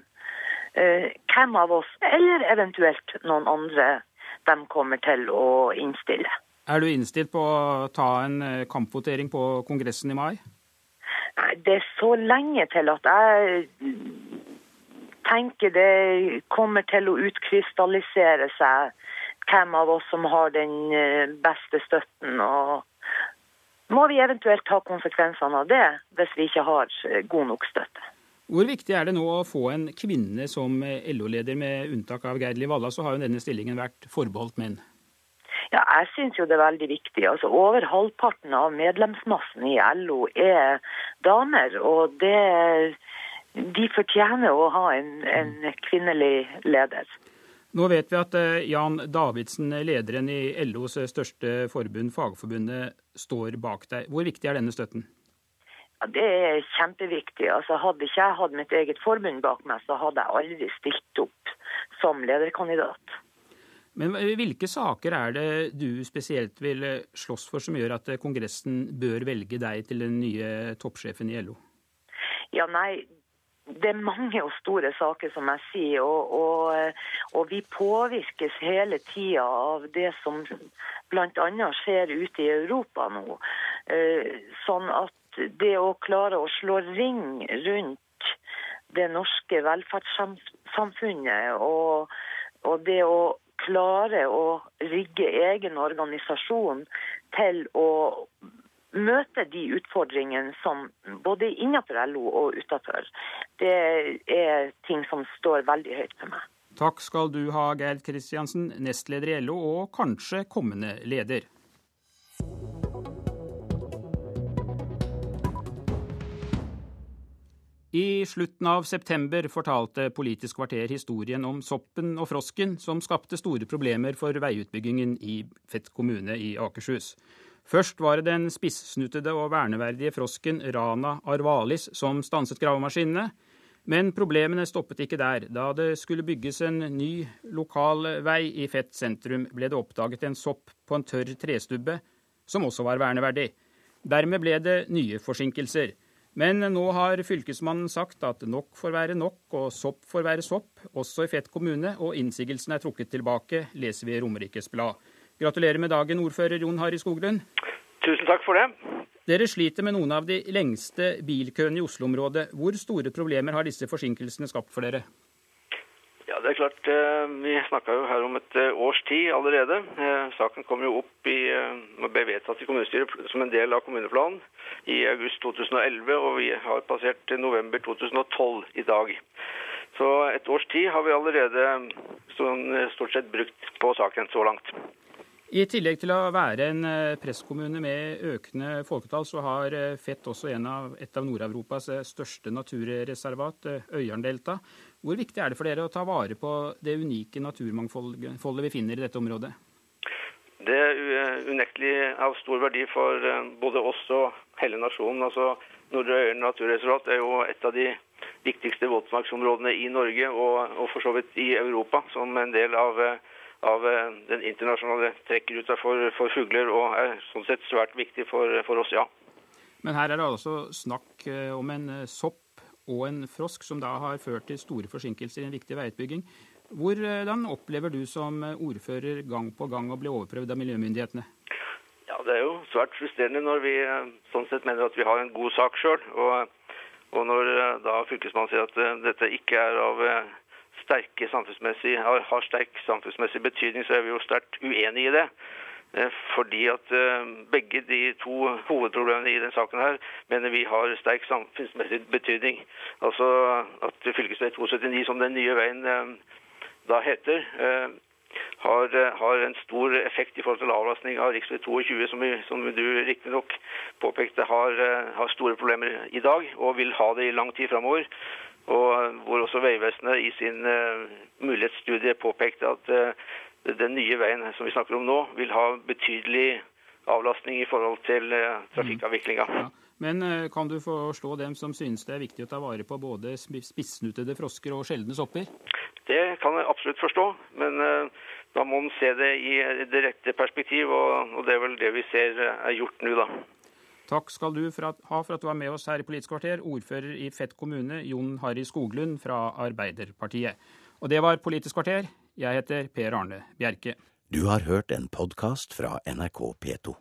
eh, hvem av oss, eller eventuelt noen andre, de kommer til å innstille. Er du innstilt på å ta en eh, kampvotering på Kongressen i mai? Nei, Det er så lenge til at jeg tenker det kommer til å utkrystallisere seg hvem av oss som har den eh, beste støtten. og må vi eventuelt ta konsekvensene av det hvis vi ikke har eh, god nok støtte. Hvor viktig er det nå å få en kvinne som eh, LO-leder, med unntak av Geir Liv Valla, så har jo denne stillingen vært forbeholdt menn? Ja, jeg syns jo det er veldig viktig. Altså, Over halvparten av medlemsmassen i LO er damer. Og det de fortjener å ha en, en, kvinnelig leder. Nå vet vi at eh, Jan Davidsen, lederen i LOs største forbund, Fagforbundet, står bak deg. Hvor viktig er denne støtten? Ja, det er kjempeviktig. Altså, hadde ikke jeg hatt mitt eget forbund bak meg, så hadde jeg aldri stilt opp som lederkandidat. Men hvilke saker er det du spesielt vil slåss for som gjør at Kongressen bør velge deg til den nye toppsjefen i LO? Ja, nei, det er mange og store saker, som jeg sier. Og, og, og vi påvirkes hele tida av det som bl.a. skjer ute i Europa nå. Eh, sånn at det å klare å slå ring rundt det norske velferdssamfunnet og, og det å klare å rigge egen organisasjon til å møte de utfordringene som både innenfor LO og utenfor, det er ting som står veldig høyt for meg. Takk skal du ha, Gerd Kristiansen, nestleder i LO og kanskje kommende leder. I slutten av september fortalte Politisk kvarter historien om soppen og frosken som skapte store problemer for veiutbyggingen i Fett kommune i Akershus. Først var det den spissnutede og verneverdige frosken Rana arvalis som stanset gravemaskinene. Men problemene stoppet ikke der. Da det skulle bygges en ny lokal vei i Fett sentrum, ble det oppdaget en sopp på en tørr trestubbe, som også var verneverdig. Dermed ble det nye forsinkelser. Men nå har fylkesmannen sagt at nok får være nok, og sopp får være sopp, også i Fett kommune, og innsigelsen er trukket tilbake, leser vi i Romerikes Blad. Gratulerer med dagen, ordfører Jon Harry Skoglund. Tusen takk for det. Dere sliter med noen av de lengste bilkøene i Oslo-området. Hvor store problemer har disse forsinkelsene skapt for dere? Ja, det er klart. Eh, vi snakka jo her om et eh, års tid allerede. Eh, saken kom jo opp i, ble vedtatt i kommunestyret som en del av kommuneplanen i august 2011, og vi har passert november 2012 i dag. Så et års tid har vi allerede sånn, stort sett brukt på saken så langt. I tillegg til å være en eh, presskommune med økende folketall, så har eh, Fett også av, et av Nord-Europas eh, største naturreservat, Øyarndelta. Hvor viktig er det for dere å ta vare på det unike naturmangfoldet vi finner i dette området? Det er unektelig av stor verdi for både oss og hele nasjonen. Altså, Nordre Øyeren naturreservat er jo et av de viktigste våtmarksområdene i Norge og, og, for så vidt i Europa, som en del av, av den internasjonale trekkruta for, for, fugler, og er sånn sett svært viktig for, for, oss, ja. Men her er det altså snakk om en sopp og en frosk som da har ført til store forsinkelser i en viktig veiutbygging. Hvordan opplever du som ordfører gang på gang å bli overprøvd av miljømyndighetene? Ja, Det er jo svært frustrerende når vi sånn sett mener at vi har en god sak sjøl. Og og når eh, da fylkesmannen sier at eh, dette ikke er av eh, sterke samfunnsmessig, har, sterk samfunnsmessig betydning, så er vi jo sterkt uenig i det. Fordi at begge de to hovedproblemene i denne saken her mener vi har sterk samfunnsmessig betydning. Altså at fv. 279, som den nye veien da heter, har, eh, har, en stor effekt i forhold til avlastning av rv. 22, som, som du riktignok påpekte har, eh, har, store problemer i dag, og vil ha det i lang tid framover. Og eh, hvor også Vegvesenet i sin uh, mulighetsstudie påpekte at uh, den nye veien som vi snakker om nå, vil ha betydelig avlastning i forhold til uh, trafikkavviklinga. Ja. Men kan du forstå dem som synes det er viktig å ta vare på både spissnutede frosker og sjeldne sopper? Det kan jeg absolutt forstå, men da må man se det i det rette perspektiv, og, det er vel det vi ser er gjort nå, da. Takk skal du for at, ha for at du var med oss her i Politisk kvarter, ordfører i Fett kommune, Jon Harry Skoglund fra Arbeiderpartiet. Og det var Politisk kvarter. Jeg heter Per Arne Bjerke. Du har hørt en podkast fra NRK P2.